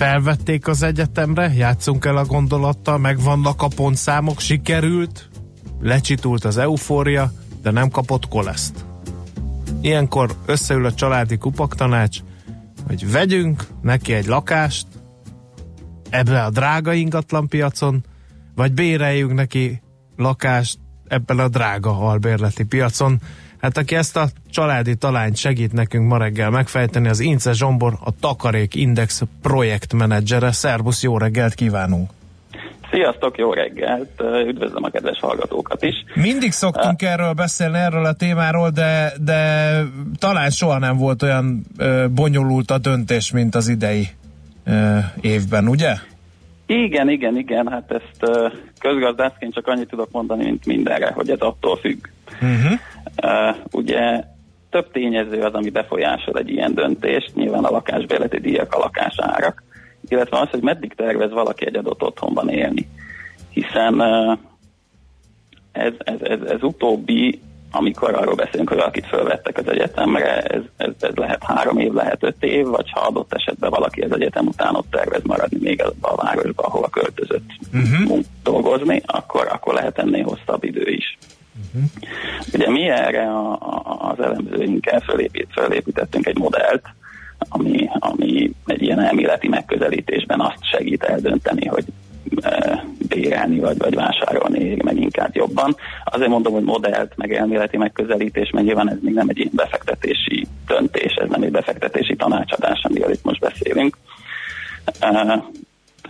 felvették az egyetemre, játszunk el a gondolattal, megvannak a pontszámok, sikerült, lecsitult az eufória, de nem kapott koleszt. Ilyenkor összeül a családi kupaktanács, hogy vegyünk neki egy lakást ebbe a drága ingatlan piacon, vagy béreljünk neki lakást ebben a drága albérleti piacon. Hát aki ezt a családi talányt segít nekünk ma reggel megfejteni, az Ince Zsombor, a Takarék Index projektmenedzsere. Szerbusz, jó reggelt kívánunk! Sziasztok, jó reggelt! Üdvözlöm a kedves hallgatókat is. Mindig szoktunk erről beszélni, erről a témáról, de, de talán soha nem volt olyan bonyolult a döntés, mint az idei évben, ugye? Igen, igen, igen, hát ezt uh, közgazdászként csak annyit tudok mondani, mint mindenre, hogy ez attól függ. Uh-huh. Uh, ugye több tényező az, ami befolyásol egy ilyen döntést, nyilván a lakásbérleti díjak, a lakásárak, illetve az, hogy meddig tervez valaki egy adott otthonban élni. Hiszen uh, ez, ez, ez, ez utóbbi, amikor arról beszélünk, hogy valakit felvettek az egyetemre, ez, ez, ez lehet három év, lehet öt év, vagy ha adott esetben valaki az egyetem után ott tervez maradni még abba a városba, ahova költözött uh-huh. dolgozni, akkor, akkor lehet ennél hosszabb idő is. Uh-huh. Ugye mi erre a, a, az elemzőinkkel fölépít, fölépítettünk egy modellt, ami, ami egy ilyen elméleti megközelítésben azt segít eldönteni, hogy bérelni vagy, vagy vásárolni meg inkább jobban. Azért mondom, hogy modellt, meg elméleti megközelítés, mert nyilván ez még nem egy ilyen befektetési döntés, ez nem egy befektetési tanácsadás, amiről itt most beszélünk.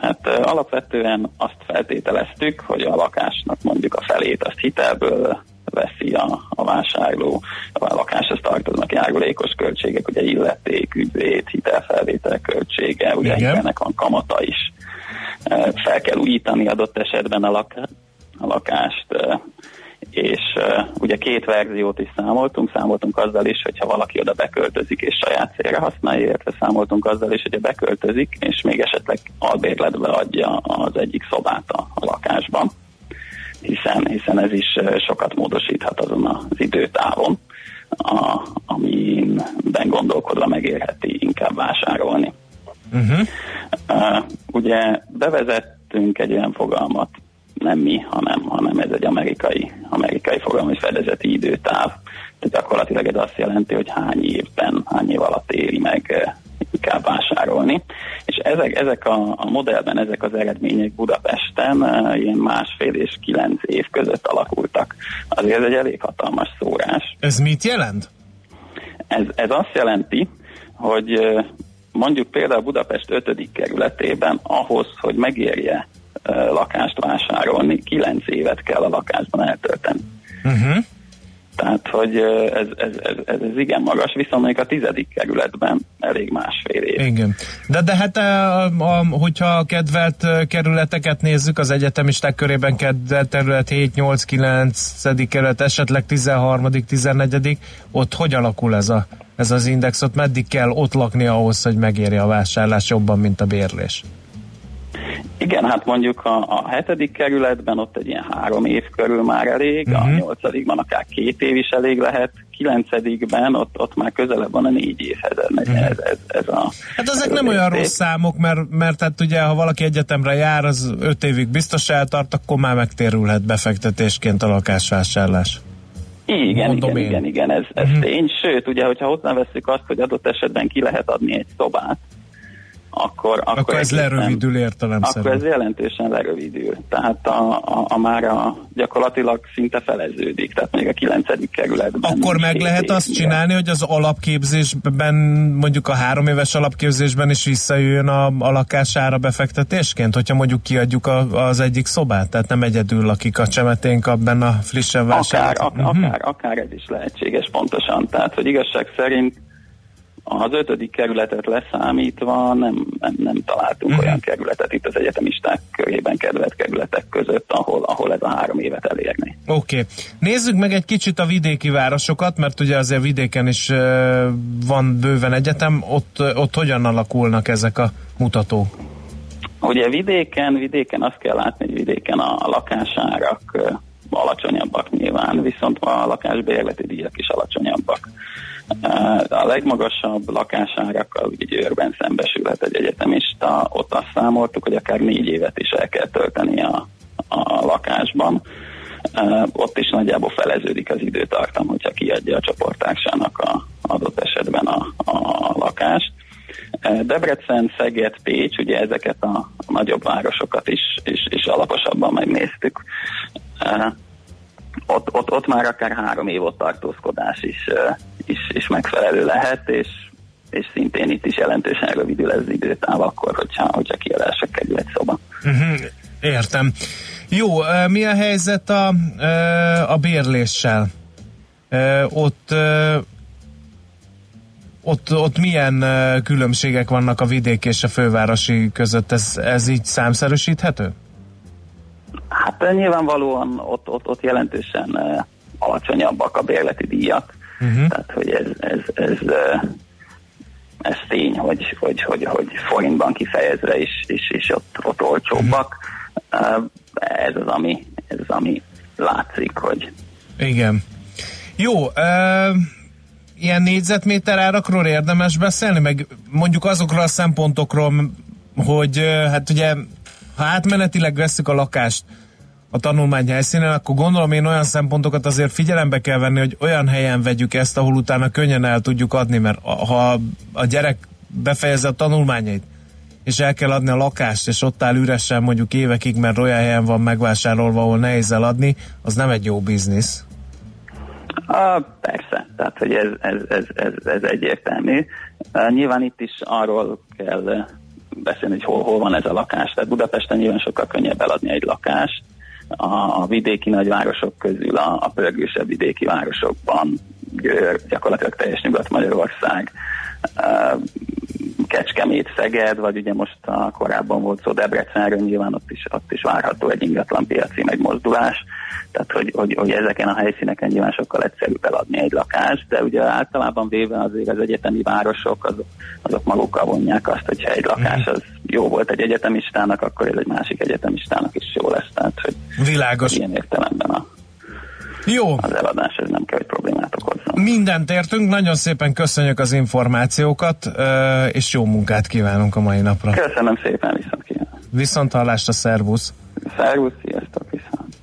Hát alapvetően azt feltételeztük, hogy a lakásnak mondjuk a felét azt hitelből veszi a, a vásárló, a lakáshoz tartoznak járulékos költségek, ugye illeték, ügyvéd, hitelfelvétel költsége, ugye ennek van kamata is. Fel kell újítani adott esetben a, lak, a lakást, és ugye két verziót is számoltunk, számoltunk azzal is, hogyha valaki oda beköltözik és saját célra használja, illetve számoltunk azzal is, hogy beköltözik, és még esetleg albérletbe adja az egyik szobát a, a lakásban, hiszen, hiszen ez is sokat módosíthat azon az időtávon. a, amiben gondolkodva megérheti inkább vásárolni. Uh-huh. Uh, ugye bevezettünk egy olyan fogalmat, nem mi, hanem, hanem ez egy amerikai, amerikai fogalom, hogy fedezeti időtáv. Tehát gyakorlatilag ez azt jelenti, hogy hány évben, hány év alatt éri meg uh, inkább vásárolni. És ezek, ezek a, a modellben, ezek az eredmények Budapesten uh, ilyen másfél és kilenc év között alakultak. Azért ez egy elég hatalmas szórás. Ez mit jelent? Ez, ez azt jelenti, hogy uh, mondjuk például Budapest 5. kerületében ahhoz, hogy megérje lakást vásárolni, 9 évet kell a lakásban eltölteni. Uh-huh. Tehát, hogy ez, ez, ez, ez, ez igen magas, viszont még a tizedik kerületben elég másfél év. Igen. De, de hát, a, a, hogyha a kedvelt kerületeket nézzük, az egyetemisták körében kedvelt terület 7, 8, 9. kerület, esetleg 13., 14. Ott hogy alakul ez, a, ez az index? Ott meddig kell ott lakni ahhoz, hogy megérje a vásárlás jobban, mint a bérlés? Igen, hát mondjuk a, a hetedik kerületben ott egy ilyen három év körül már elég, uh-huh. a Mhm. nyolcadikban akár két év is elég lehet, kilencedikben ott, ott már közelebb van a négy évhez ez, ez, ez, ez a... Hát ezek ez nem olyan rossz számok, mert, mert hát ugye, ha valaki egyetemre jár, az öt évig biztos eltart, akkor már megtérülhet befektetésként a lakásvásárlás. Igen, Mondom igen, én. igen, igen, ez, ez Mhm. tény. Sőt, ugye, hogyha hozzáveszünk azt, hogy adott esetben ki lehet adni egy szobát, akkor... Akkor, Akkor ez lerövidül Akkor értelemszerűen. ez jelentősen lerövidül. Tehát a, a, a már a, gyakorlatilag szinte feleződik. Tehát még a kilencedik kerületben. Akkor meg lehet év, azt csinálni, hogy az alapképzésben, mondjuk a három éves alapképzésben is visszajöjjön a, a lakására befektetésként, hogyha mondjuk kiadjuk a, az egyik szobát, tehát nem egyedül lakik a csemeténk abban a frissen Akár, vásárolt. ak- Mhm. akár, akár ez is lehetséges pontosan. Tehát, hogy igazság szerint az ötödik kerületet leszámítva nem, nem, nem találtunk Mhm. olyan kerületet itt az egyetemisták körében kedvelt kerületek között, ahol, ahol ez a három évet elérni. Oké. Okay. Nézzük meg egy kicsit a vidéki városokat, mert ugye azért vidéken is van bőven egyetem, ott, ott hogyan alakulnak ezek a mutatók? Ugye vidéken, vidéken azt kell látni, hogy vidéken a lakásárak alacsonyabbak nyilván, viszont a lakásbérleti díjak is alacsonyabbak. A legmagasabb lakásárakkal Győrben szembesülhet egy egyetemista, ott azt számoltuk, hogy akár négy évet is el kell tölteni a, a lakásban. Ott is nagyjából feleződik az időtartam, hogyha kiadja a csoporttársának a adott esetben a, a lakást. Debrecen, Szeged, Pécs, ugye ezeket a nagyobb városokat is, is, is alaposabban megnéztük. Ott, ott, ott már akár három év ott tartózkodás is, is, is megfelelő lehet, és, és szintén itt is jelentősen rövidül ez időtáv akkor, hogyha, hogyha kiadásra kerül egy szoba. Uh-huh. Értem. Jó, mi a helyzet a, a bérléssel? Ott ott, ott milyen különbségek vannak a vidék és a fővárosi között? Ez, ez így számszerűsíthető? Hát nyilvánvalóan ott, ott, ott jelentősen alacsonyabbak a bérleti díjak, Uh-huh. tehát hogy ez, ez, ez, uh, ez tény, hogy, hogy, hogy, hogy forintban kifejezve is, is, is ott, ott olcsóbbak. Uh, ez az, ami, ez az, ami látszik, hogy Igen. Jó, uh, ilyen négyzetméter árakról érdemes beszélni, meg mondjuk azokról a szempontokról, hogy hát ugye, ha átmenetileg veszük a lakást a tanulmány helyszínen, akkor gondolom én olyan szempontokat azért figyelembe kell venni, hogy olyan helyen vegyük ezt, ahol utána könnyen el tudjuk adni, mert a- ha a gyerek befejezze a tanulmányait, és el kell adni a lakást, és ott áll üresen mondjuk évekig, mert olyan helyen van megvásárolva, ahol nehéz eladni, az nem egy jó biznisz. Ah, persze, tehát hogy ez, ez, ez, ez, ez egyértelmű. Nyilván itt is arról kell beszélni, hogy hol, hol van ez a lakás. Tehát Budapesten nyilván sokkal könnyebb eladni egy lakást. A, a vidéki nagyvárosok közül a, a pörgősebb vidéki városokban, gyakorlatilag teljes Nyugat-Magyarország, Kecskemét, Szeged, vagy ugye most a korábban volt szó Debrecenről, nyilván ott is, ott is várható egy ingatlan piaci megmozdulás, tehát hogy, hogy, hogy ezeken a helyszíneken nyilván sokkal egyszerűbb eladni egy lakást, de ugye általában véve azért az egyetemi városok azok, azok magukkal vonják azt, hogyha egy lakás az jó volt egy egyetemistának, akkor ez egy másik egyetemistának is jó lesz, tehát hogy Világos. ilyen értelemben a, Jó. az eladás ez nem kell, hogy problémát okozzon. Mindent értünk, nagyon szépen köszönjük az információkat, és jó munkát kívánunk a mai napra. Köszönöm szépen, viszont kívánom. Viszont hallásra, szervusz! Szervusz, sziasztok, viszont.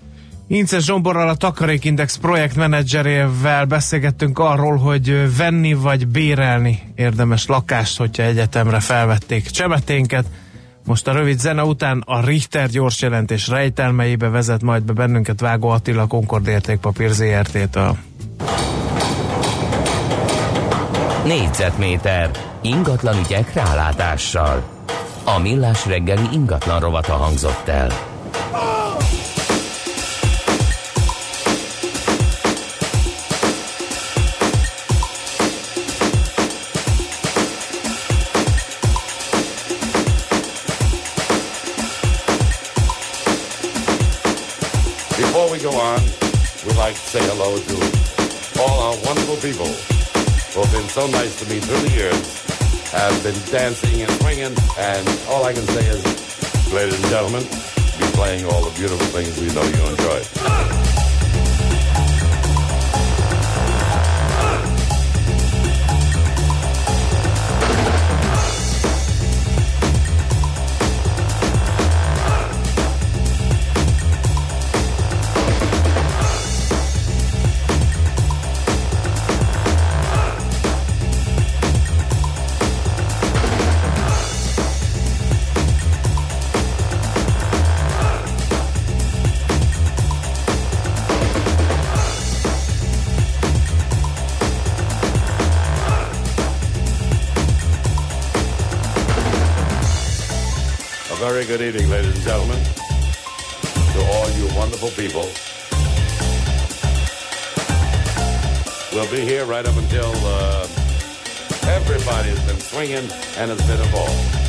Inces Zsomborral, a Takarékindex projektmenedzserével beszélgettünk arról, hogy venni vagy bérelni érdemes lakást, hogyha egyetemre felvették csemeténket. Most a rövid zene után a Richter gyors jelentés rejtelmeibe vezet majd be bennünket Vágó Attila Concord értékpapír ZRT-től. Négyzetméter ingatlan ügyek rálátással. A millás reggeli ingatlan rovata hangzott el. Like to say hello to all our wonderful people who have been so nice to me through the years, have been dancing and swinging, and all I can say is, ladies and gentlemen, be playing all the beautiful things we know you enjoy. Good evening, ladies and gentlemen, to all you wonderful people. We'll be here right up until uh, everybody's been swinging and has been involved.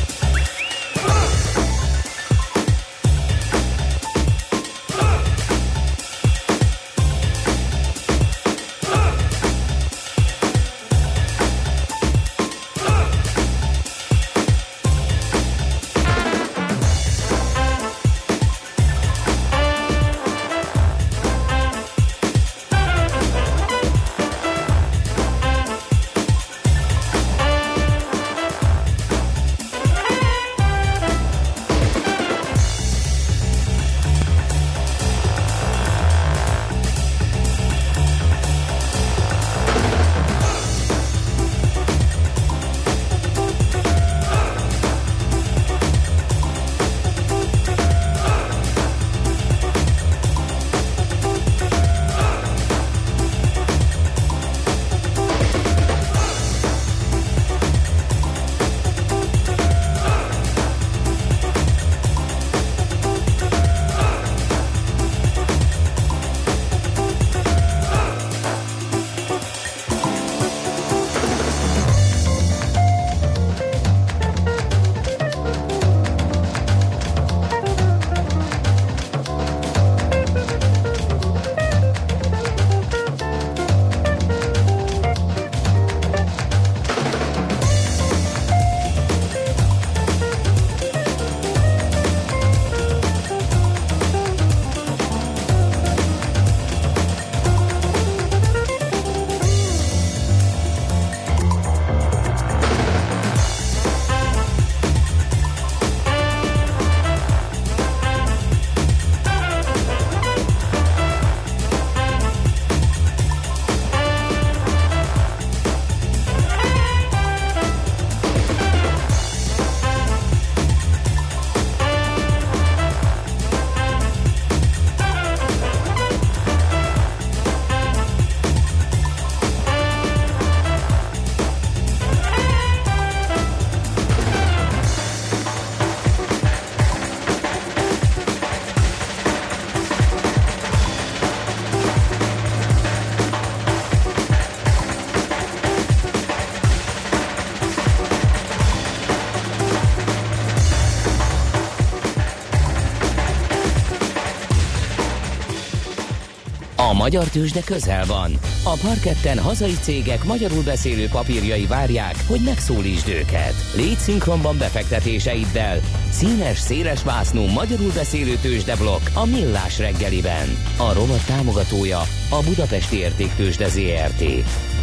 Magyar tőzsde közel van. A parketten hazai cégek magyarul beszélő papírjai várják, hogy megszólítsd őket. Légy szinkronban befektetéseiddel. Színes, széles vásznú magyarul beszélő tőzsdeblokk a Millás reggeliben. A rovat támogatója a Budapesti Értéktőzsde ZRT.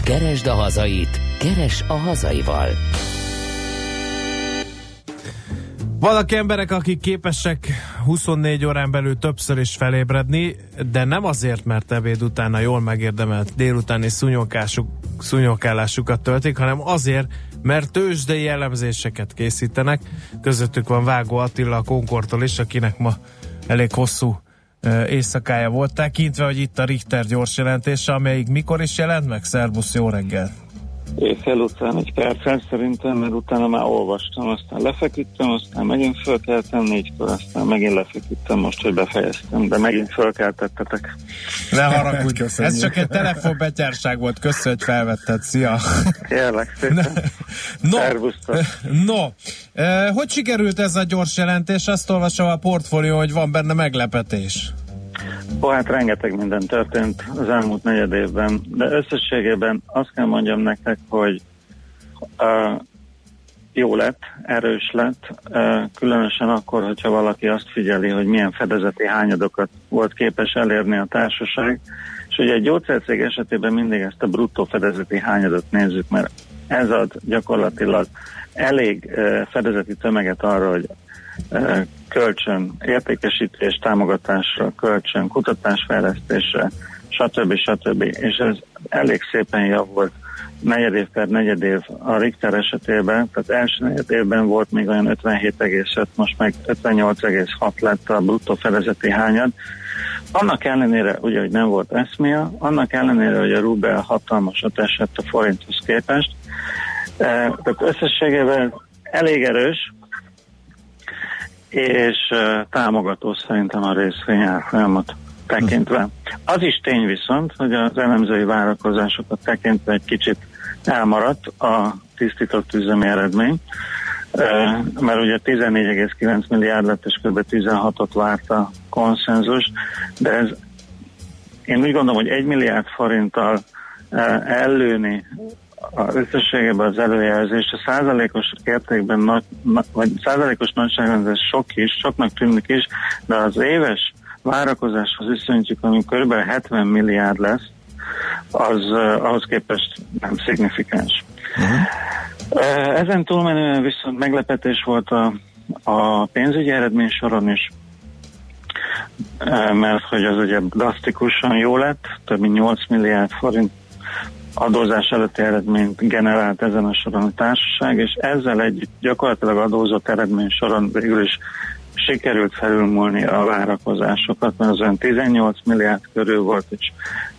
Keresd a hazait, keres a hazaival. Vannak emberek, akik képesek 24 órán belül többször is felébredni, de nem azért, mert ebéd után a jól megérdemelt délutáni szúnyogásuk, szúnyogálásukat töltik, hanem azért, mert tőzsdei jellemzéseket készítenek. Közöttük van Vágó Attila a Konkortól is, akinek ma elég hosszú éjszakája volt, tekintve, hogy itt a Richter gyors jelentése, amelyik mikor is jelent meg? Szervusz, jó reggel! Éjfél után egy perccel szerintem, mert utána már olvastam, aztán lefeküdtem, aztán megint fölkeltem négykor, aztán megint lefeküdtem most, hogy befejeztem, de megint fölkeltettetek. Ne haragudj, ez csak egy telefonbetyárság volt, köszönöm, hogy felvetted, szia! Kérlek szépen. No, no. Eh, hogy sikerült ez a gyors jelentés? Azt olvasom a portfólió, hogy van benne meglepetés. Ó, hát rengeteg minden történt az elmúlt negyed évben, de összességében azt kell mondjam nektek, hogy uh, jó lett, erős lett, uh, különösen akkor, hogyha valaki azt figyeli, hogy milyen fedezeti hányadokat volt képes elérni a társaság, és ugye egy gyógyszercég esetében mindig ezt a bruttó fedezeti hányadot nézzük, mert ez ad gyakorlatilag elég fedezeti tömeget arra, hogy kölcsön értékesítés, támogatásra, kölcsön kutatásfejlesztésre, stb. stb. És ez elég szépen javult negyed év per negyed év a Richter esetében, tehát első negyed évben volt még olyan 57,5, most meg 58,6 lett a bruttó fedezeti hányad. Annak ellenére, ugye, hogy nem volt eszmia, annak ellenére, hogy a rubel hatalmasat esett a forinthoz képest, eh, tehát összességében elég erős, és támogató szerintem a részvény árfolyamat tekintve. Az is tény viszont, hogy az elemzői várakozásokat tekintve egy kicsit elmaradt a tisztított üzemi eredmény, mert ugye 14,9 milliárd lett, és kb. 16-ot várt a konszenzus, de ez én úgy gondolom, hogy 1 milliárd forinttal ellőni a összességében az előjelzést a százalékos értékben nagy, na, vagy százalékos nagyságban ez sok is, soknak tűnik is, de az éves várakozáshoz viszonyítjuk, ami kb. 70 milliárd lesz, az uh, ahhoz képest nem szignifikáns. Uh-huh. Uh, ezen túlmenően viszont meglepetés volt a, a pénzügyi eredmény soron is, mert hogy az ugye drasztikusan jó lett, több mint 8 milliárd forint adózás előtti eredményt generált ezen a soron a társaság, és ezzel egy gyakorlatilag adózott eredmény soron végül is sikerült felülmúlni a várakozásokat, mert az olyan 18 milliárd körül volt, és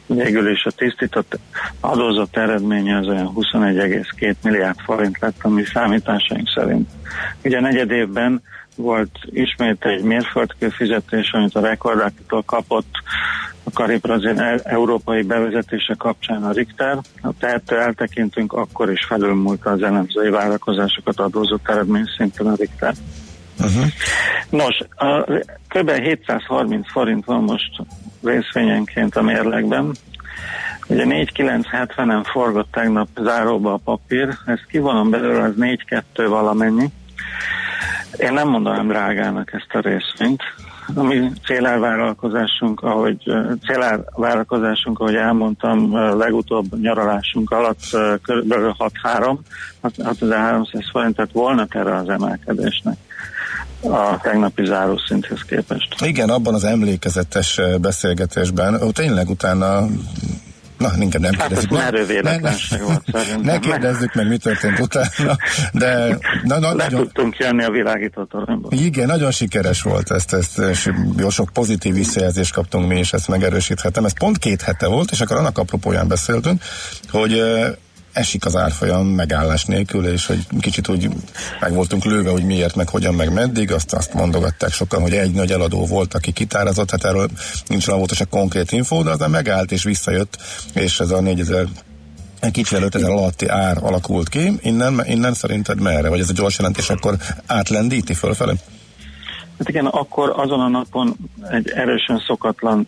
végül is a tisztított adózott eredménye az olyan 21,2 milliárd forint lett, ami számításaink szerint. Ugye negyed évben volt ismét egy mérföldkő fizetés, amit a rekordáktól kapott a Karib-Brazil e- európai bevezetése kapcsán a Richter. Tehát eltekintünk, akkor is felülmúlt az elemzői várakozásokat adózott eredmény szinten a Richter. Uh-huh. Nos, a, kb. 730 forint van most részvényenként a mérlegben. Ugye 4970-en forgott tegnap záróba a papír, ezt kivonom belőle, az 4-2 valamennyi. Én nem mondanám drágának ezt a részvényt. A mi célárvállalkozásunk, ahogy célárvállalkozásunk, ahogy elmondtam, legutóbb nyaralásunk alatt kb. 6-3, 6300 forintet volna erre az emelkedésnek a tegnapi zárószinthez képest. Igen, abban az emlékezetes beszélgetésben, ó, tényleg utána Na, inkább nem hát kérdezzük. Hát ez ne, ne, volt. Ne kérdezzük meg, mi történt utána, de na, na, Le nagyon, tudtunk jönni a világító toronyból. igen, nagyon sikeres volt ezt, ezt, és jó sok pozitív visszajelzést kaptunk mi is, ezt megerősíthetem. Ez pont két hete volt, és akkor annak apropóján beszéltünk, hogy esik az árfolyam megállás nélkül, és hogy kicsit úgy meg voltunk lőve, hogy miért, meg hogyan, meg meddig, azt, azt mondogatták sokan, hogy egy nagy eladó volt, aki kitárazott, hát erről nincs volt se konkrét infó, de aztán megállt és visszajött, és ez a 4000 egy kicsi előtt ezer alatti ár alakult ki, innen, innen szerinted merre? Vagy ez a gyors jelentés akkor átlendíti fölfele? Hát igen, akkor azon a napon egy erősen szokatlan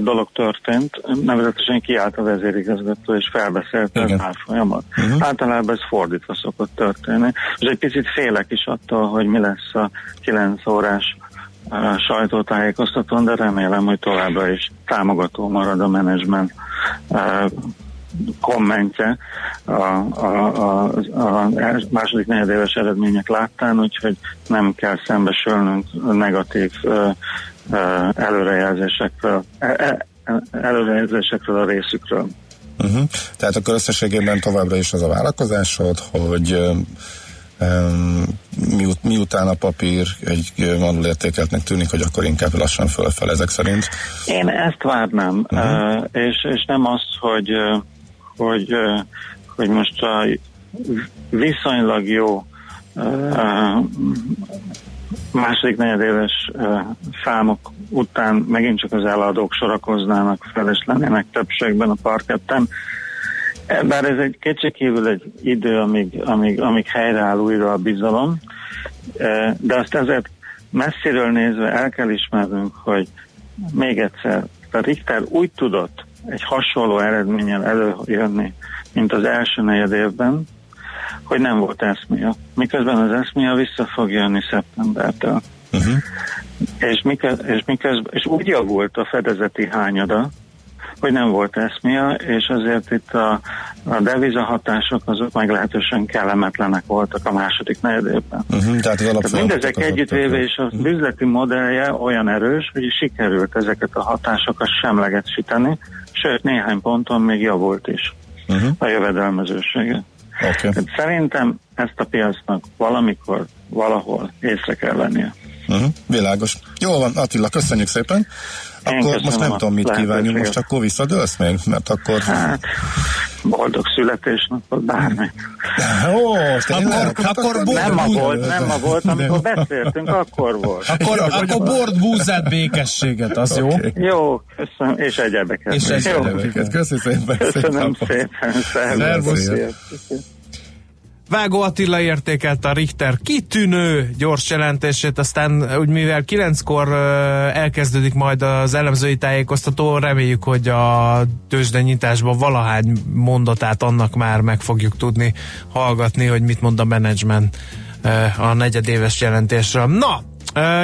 dolog történt, nevezetesen kiállt a vezérigazgató és felbeszélte az árfolyamat. Uh-huh. Általában ez fordítva szokott történni. És egy picit félek is attól, hogy mi lesz a 9 órás sajtótájékoztatón, de remélem, hogy továbbra is támogató marad a menedzsment kommentje a, a, a, a második negyedéves eredmények láttán, úgyhogy nem kell szembesülnünk negatív előrejelzésekről, e, e, előrejelzésekről a részükről. Uh-huh. Tehát akkor összességében továbbra is az a vállalkozásod, hogy um, miut, miután a papír egy vonul értékeltnek tűnik, hogy akkor inkább lassan fölfel ezek szerint? Én ezt várnám, uh-huh. uh, és, és nem azt, hogy, hogy, hogy most a viszonylag jó uh, második negyedéves számok után megint csak az eladók sorakoznának fel, és lennének többségben a parketten. Bár ez egy kétségkívül egy idő, amíg, amíg, amíg helyreáll újra a bizalom, de azt ezért messziről nézve el kell ismernünk, hogy még egyszer, a Richter úgy tudott egy hasonló eredménnyel előjönni, mint az első negyed évben, hogy nem volt eszmia. Miközben az eszmia vissza fog jönni szeptembertől. Uh-huh. És, miköz, és, miköz, és úgy javult a fedezeti hányada, hogy nem volt eszmia, és azért itt a, a devizahatások azok meglehetősen kellemetlenek voltak a második negyedében. Uh-huh, tehát, tehát mindezek együttvéve és az uh-huh. üzleti modellje olyan erős, hogy sikerült ezeket a hatásokat semlegesíteni, sőt néhány ponton még javult is uh-huh. a jövedelmezősége. Okay. Szerintem ezt a piacnak valamikor, valahol észre kell vennie. Uh-huh, világos. Jó van, Attila, köszönjük szépen. Akkor most nem tudom, mit kívánjunk, most akkor visszadőlsz még? Mert akkor... Hát, boldog születésnapot, bármi. Ó, akkor, akkor nem ma volt, nem ma volt, amikor beszéltünk, akkor volt. Akkor, akkor bord, búzát, békességet, az jó? Okay. Jó, köszönöm, és egyebeket. És egyebeket. Köszönöm szépen. Köszönöm szépen. Szervusz. Vágó Attila értékelte a Richter kitűnő gyors jelentését, aztán úgy mivel kilenckor elkezdődik majd az elemzői tájékoztató, reméljük, hogy a tőzsdenyításban valahány mondatát annak már meg fogjuk tudni hallgatni, hogy mit mond a menedzsment a negyedéves jelentésről. Na,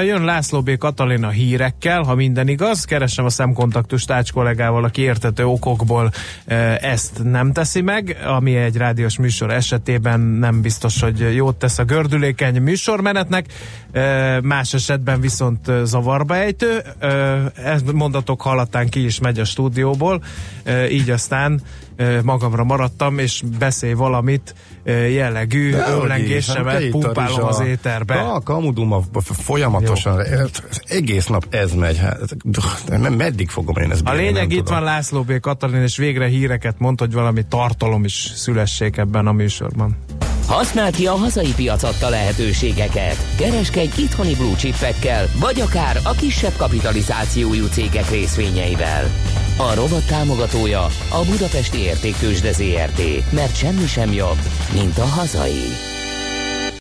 Jön László B. Katalina hírekkel, ha minden igaz. Keresem a szemkontaktus tács kollégával, aki értető okokból ezt nem teszi meg, ami egy rádiós műsor esetében nem biztos, hogy jót tesz a gördülékeny műsormenetnek, más esetben viszont zavarba ejtő. Ez mondatok hallatán ki is megy a stúdióból, így aztán magamra maradtam, és beszélj valamit jellegű önlengésemet hát pumpálom az éterbe. A kamudum folyamatosan, Jó. egész nap ez megy. Hát, meddig fogom én ezt A lényeg itt tudom. van László B. Katalin, és végre híreket mond, hogy valami tartalom is szülessék ebben a műsorban. Használd ki a hazai piac adta lehetőségeket. Kereskedj itthoni blue chipekkel, vagy akár a kisebb kapitalizációjú cégek részvényeivel. A rovat támogatója a Budapesti Értéktősde ZRT, mert semmi sem jobb, mint a hazai.